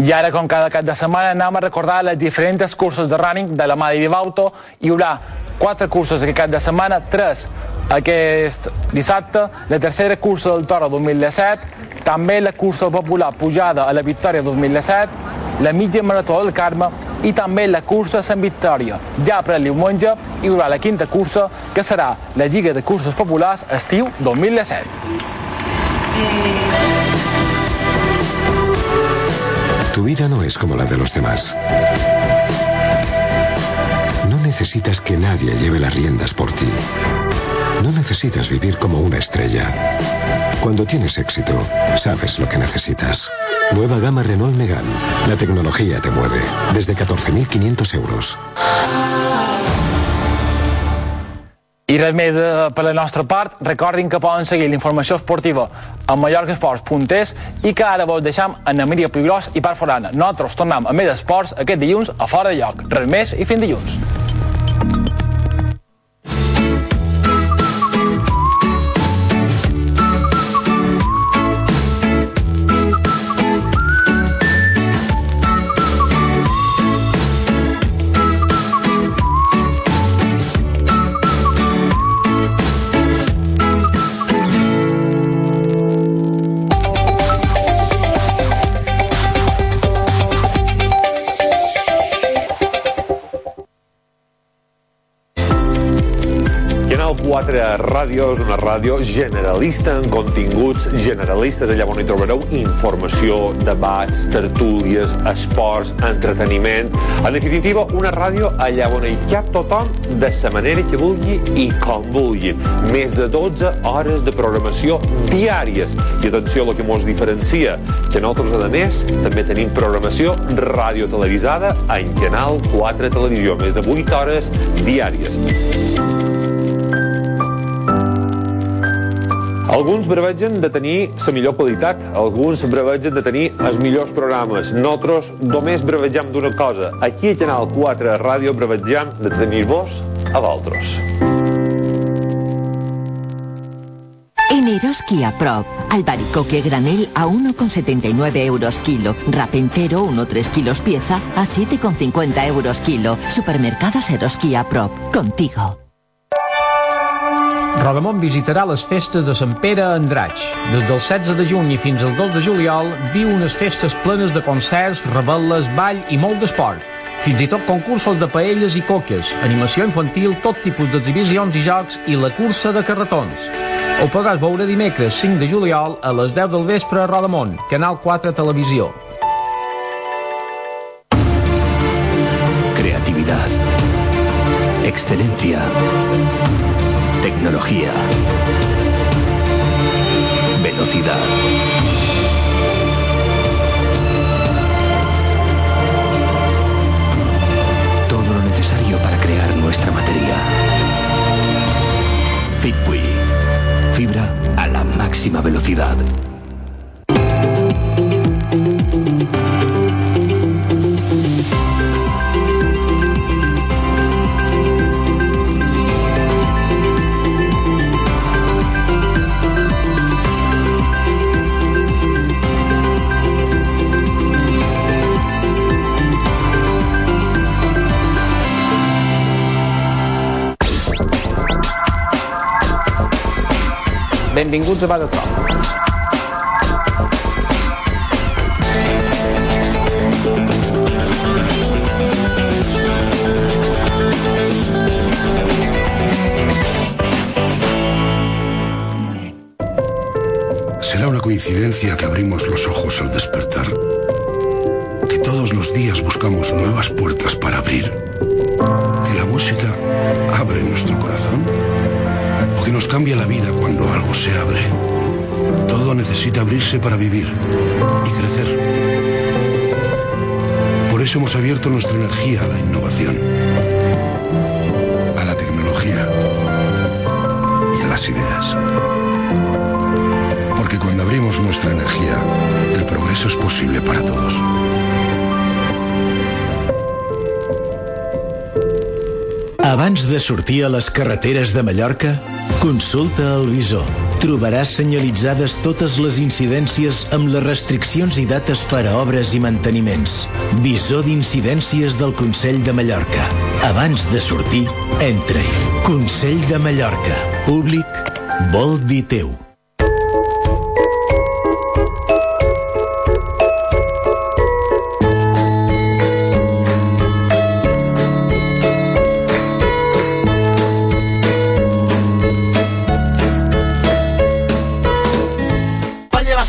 I ara, com cada cap de setmana, anem a recordar les diferents cursos de running de la mà de Divauto. Hi haurà quatre cursos aquest cap de setmana, tres aquest dissabte, la tercera cursa del Toro 2017, també la cursa popular pujada a la Victòria 2017, la mitja marató del Carme i també la cursa Sant Victòria. Ja per el diumenge hi haurà la quinta cursa, que serà la Lliga de Cursos Populars estiu 2017. Tu vida no es como la de los demás. No necesitas que nadie lleve las riendas por ti. No necesitas vivir como una estrella. Cuando tienes éxito, sabes lo que necesitas. Nueva gama Renault Megane. La tecnología te mueve. Desde 14.500 euros. I res més de, per la nostra part, recordin que poden seguir la informació esportiva a mallorcasports.es i que ara vos deixam en Emilia Puigros i Parc Forana. Nosaltres tornem a més esports aquest dilluns a Fora de Lloc. Res més i fins dilluns. 4 Ràdio és una ràdio generalista en continguts generalistes. Allà on hi trobareu informació, debats, tertúlies, esports, entreteniment. En definitiva, una ràdio allà on hi cap tothom de la manera que vulgui i com vulgui. Més de 12 hores de programació diàries. I atenció a el que ens diferencia, que nosaltres, a més, també tenim programació radiotelevisada en Canal 4 Televisió, més de 8 hores diàries. Alguns brevegen de tenir la millor qualitat, alguns brevegen de tenir els millors programes. Nosaltres només brevegem d'una cosa. Aquí a Canal 4 Ràdio brevegem de tenir-vos a vosaltres. En Eroski a Prop, albaricoque granel a 1,79 euros kilo, rapentero 1,3 kilos pieza a 7,50 euros kilo. Supermercados Eroski a Prop, contigo. Rodamont visitarà les festes de Sant Pere a Andratx. Des del 16 de juny fins al 2 de juliol viu unes festes plenes de concerts, rebel·les, ball i molt d'esport. Fins i tot concursos de paelles i coques, animació infantil, tot tipus d'exhibicions i jocs i la cursa de carretons. Ho podràs veure dimecres 5 de juliol a les 10 del vespre a Rodamont, Canal 4 Televisió. Creatividad. Excelencia Tecnología. Velocidad. Todo lo necesario para crear nuestra materia. Fitbui. Fibra a la máxima velocidad. Benvinguts a. ¿Será una coincidencia que abrimos los ojos al despertar? Que todos los días buscamos nuevas puertas para abrir. Cambia la vida cuando algo se abre. Todo necesita abrirse para vivir y crecer. Por eso hemos abierto nuestra energía a la innovación, a la tecnología y a las ideas. Porque cuando abrimos nuestra energía, el progreso es posible para todos. Abans de sortir a les carreteres de Mallorca, consulta el visor. Trobaràs senyalitzades totes les incidències amb les restriccions i dates per a obres i manteniments. Visor d'incidències del Consell de Mallorca. Abans de sortir, entra-hi. Consell de Mallorca. Públic vol dir teu.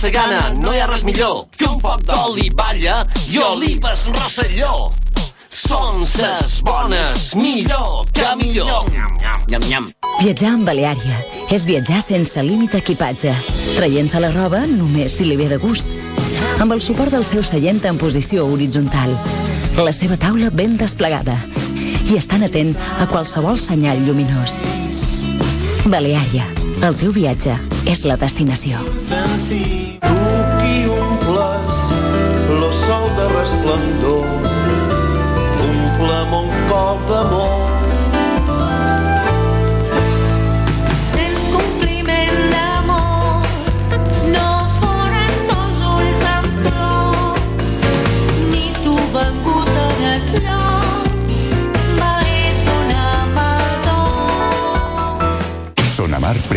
Sa gana no hi ha res millor que un poc d'oli balla i olives rosselló. Són ses bones, millor que millor. Nyam, nyam. Viatjar amb Baleària és viatjar sense límit d'equipatge, traient-se la roba només si li ve de gust, amb el suport del seu seient en posició horitzontal, la seva taula ben desplegada i estan atent a qualsevol senyal lluminós. Baleària, el teu viatge és la destinació. Tu qui omples lo sol de resplendor, omple mon cor d'amor.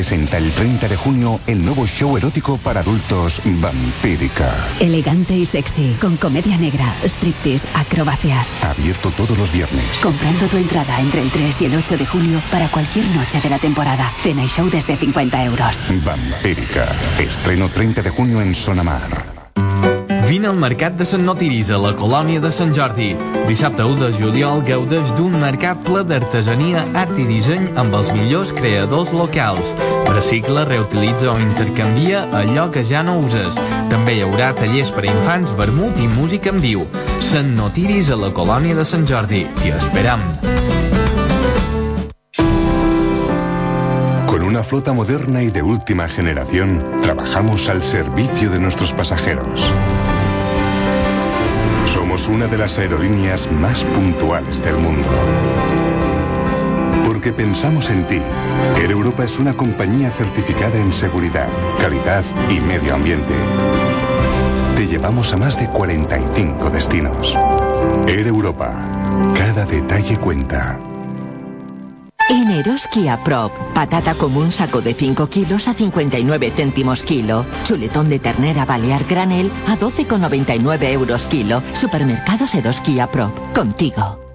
Presenta el 30 de junio el nuevo show erótico para adultos Vampírica. Elegante y sexy, con comedia negra, striptease, acrobacias. Abierto todos los viernes. Comprando tu entrada entre el 3 y el 8 de julio para cualquier noche de la temporada. Cena y show desde 50 euros. Vampírica. Estreno 30 de junio en Sonamar. Vine al Mercat de Sant Notiris a la Colònia de Sant Jordi. Dissabte 1 de juliol gaudeix d'un mercat ple d'artesania, art i disseny amb els millors creadors locals. Recicla, reutilitza o intercanvia allò que ja no uses. També hi haurà tallers per a infants, vermut i música en viu. Sant Notiris a la Colònia de Sant Jordi. T'hi esperam. Una flota moderna y de última generación, trabajamos al servicio de nuestros pasajeros. Somos una de las aerolíneas más puntuales del mundo. Porque pensamos en ti. Air Europa es una compañía certificada en seguridad, calidad y medio ambiente. Te llevamos a más de 45 destinos. Air Europa. Cada detalle cuenta. En Eroski a Prop, patata común saco de 5 kilos a 59 céntimos kilo. Chuletón de ternera balear granel a 12,99 euros kilo. Supermercados Eroski a Prop. Contigo.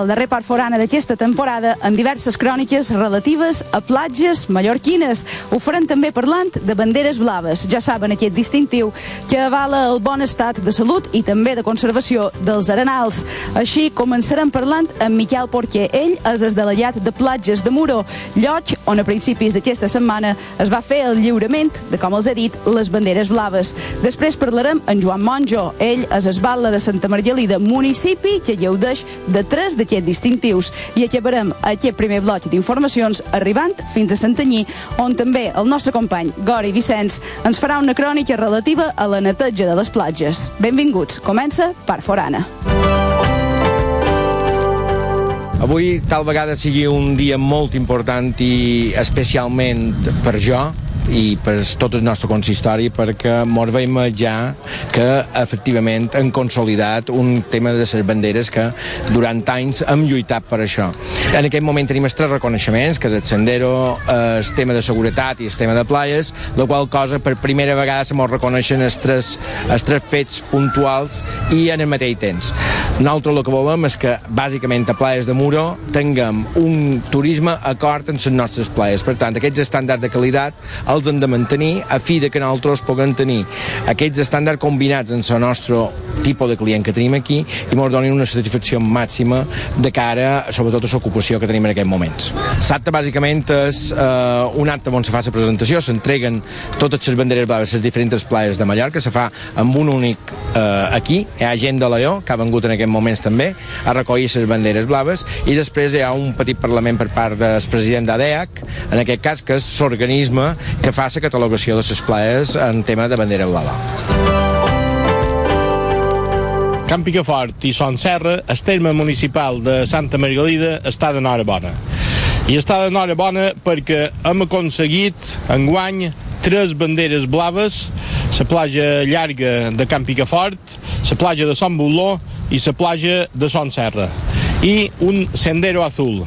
El darrer part forana d'aquesta temporada en diverses cròniques relatives a platges mallorquines. Ho farem també parlant de banderes blaves. Ja saben aquest distintiu que avala el bon estat de salut i també de conservació dels arenals. Així començarem parlant amb Miquel Porquer. Ell és el delegat de platges de Muro, lloc on a principis d'aquesta setmana es va fer el lliurament de, com els he dit, les banderes blaves. Després parlarem amb Joan Monjo. Ell és esbatla de Santa Margalida, municipi que gaudeix de tres d'aquests distintius i acabarem aquest primer bloc d'informacions arribant fins a Santanyí, on també el nostre company Gori Vicenç ens farà una crònica relativa a la neteja de les platges. Benvinguts, comença Part Forana. Avui tal vegada sigui un dia molt important i especialment per jo i per tot el nostre consistori perquè mos veiem ja que efectivament han consolidat un tema de les banderes que durant anys hem lluitat per això. En aquest moment tenim els tres reconeixements, que és el sendero, el tema de seguretat i el tema de playes, la qual cosa per primera vegada se mos reconeixen els tres, els tres fets puntuals i en el mateix temps. Nosaltres el que volem és que bàsicament a Playes de Muro tinguem un turisme acord amb les nostres playes. Per tant, aquests estàndards de qualitat els hem de mantenir a fi de que nosaltres puguem tenir aquests estàndards combinats amb el nostre tipus de client que tenim aquí i ens donin una satisfacció màxima de cara, sobretot, a l'ocupació que tenim en aquests moments. L'acte, bàsicament, és eh, un acte on se fa la presentació, s'entreguen totes les banderes blaves les diferents playes de Mallorca, se fa amb un únic eh, aquí, hi ha gent de l'EO, que ha vengut en aquests moments també, a recollir les banderes blaves, i després hi ha un petit parlament per part del president d'ADEAC, en aquest cas, que és l'organisme que fa la catalogació de les playes en tema de bandera blava. Camp Picafort i Son Serra, el terme municipal de Santa Margalida està de bona. I està de bona perquè hem aconseguit enguany tres banderes blaves, la platja llarga de Camp Picafort, la platja de Son Boló i la platja de Son Serra. I un sendero azul,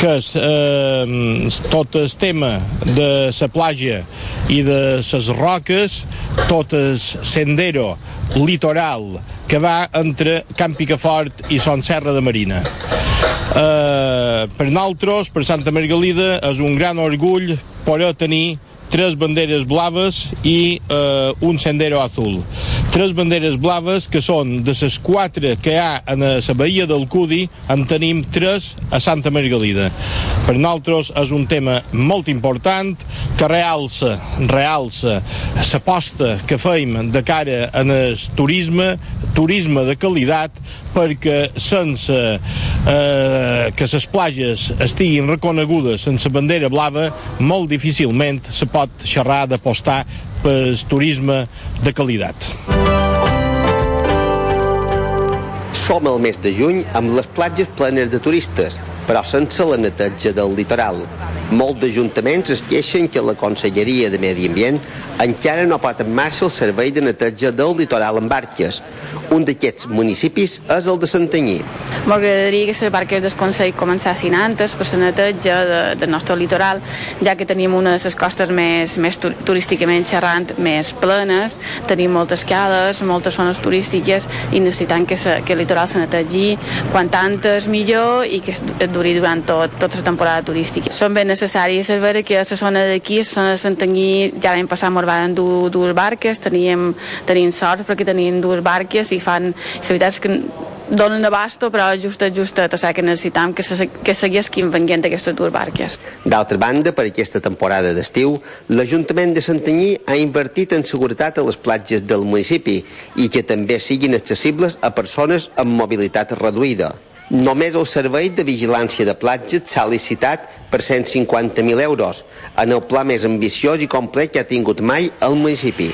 que és eh, tot el tema de la platja i de les roques, tot el sendero litoral que va entre Camp Picafort i Son Serra de Marina. Eh, per nosaltres, per Santa Margalida, és un gran orgull poder tenir tres banderes blaves i eh, un sendero azul. Tres banderes blaves que són de les quatre que hi ha en la bahia del Cudi, en tenim tres a Santa Margalida. Per nosaltres és un tema molt important que realça, realça l'aposta que feim de cara en el turisme, turisme de qualitat, perquè sense eh, que les plages estiguin reconegudes sense bandera blava, molt difícilment se pot xerrar d'apostar per turisme de qualitat. Som al mes de juny amb les platges plenes de turistes, però sense la neteja del litoral. Molts ajuntaments es queixen que la Conselleria de Medi Ambient encara no pot en marxa el servei de neteja del litoral amb barques. Un d'aquests municipis és el de Santanyí. M'agradaria que les barques del Consell comencessin antes per la neteja de, del nostre litoral, ja que tenim una de les costes més, més tu- turísticament xerrant més plenes, tenim moltes cales, moltes zones turístiques i necessitem que, se, que el litoral se netegi quan tantes millor i que duri durant tot, tota la temporada turística. Són ben necessaris saber que a la zona d'aquí, a la zona de Santanyí, ja l'any passat ens van dur dues barques, teníem, tenim sort perquè tenim dues barques i fan, la veritat és que donen abasto, però justet, justet, o sigui que necessitam que, se, que seguisquin venint aquestes dues barques. D'altra banda, per aquesta temporada d'estiu, l'Ajuntament de Santanyí ha invertit en seguretat a les platges del municipi i que també siguin accessibles a persones amb mobilitat reduïda. Només el servei de vigilància de platges s'ha licitat per 150.000 euros, en el pla més ambiciós i complet que ha tingut mai el municipi.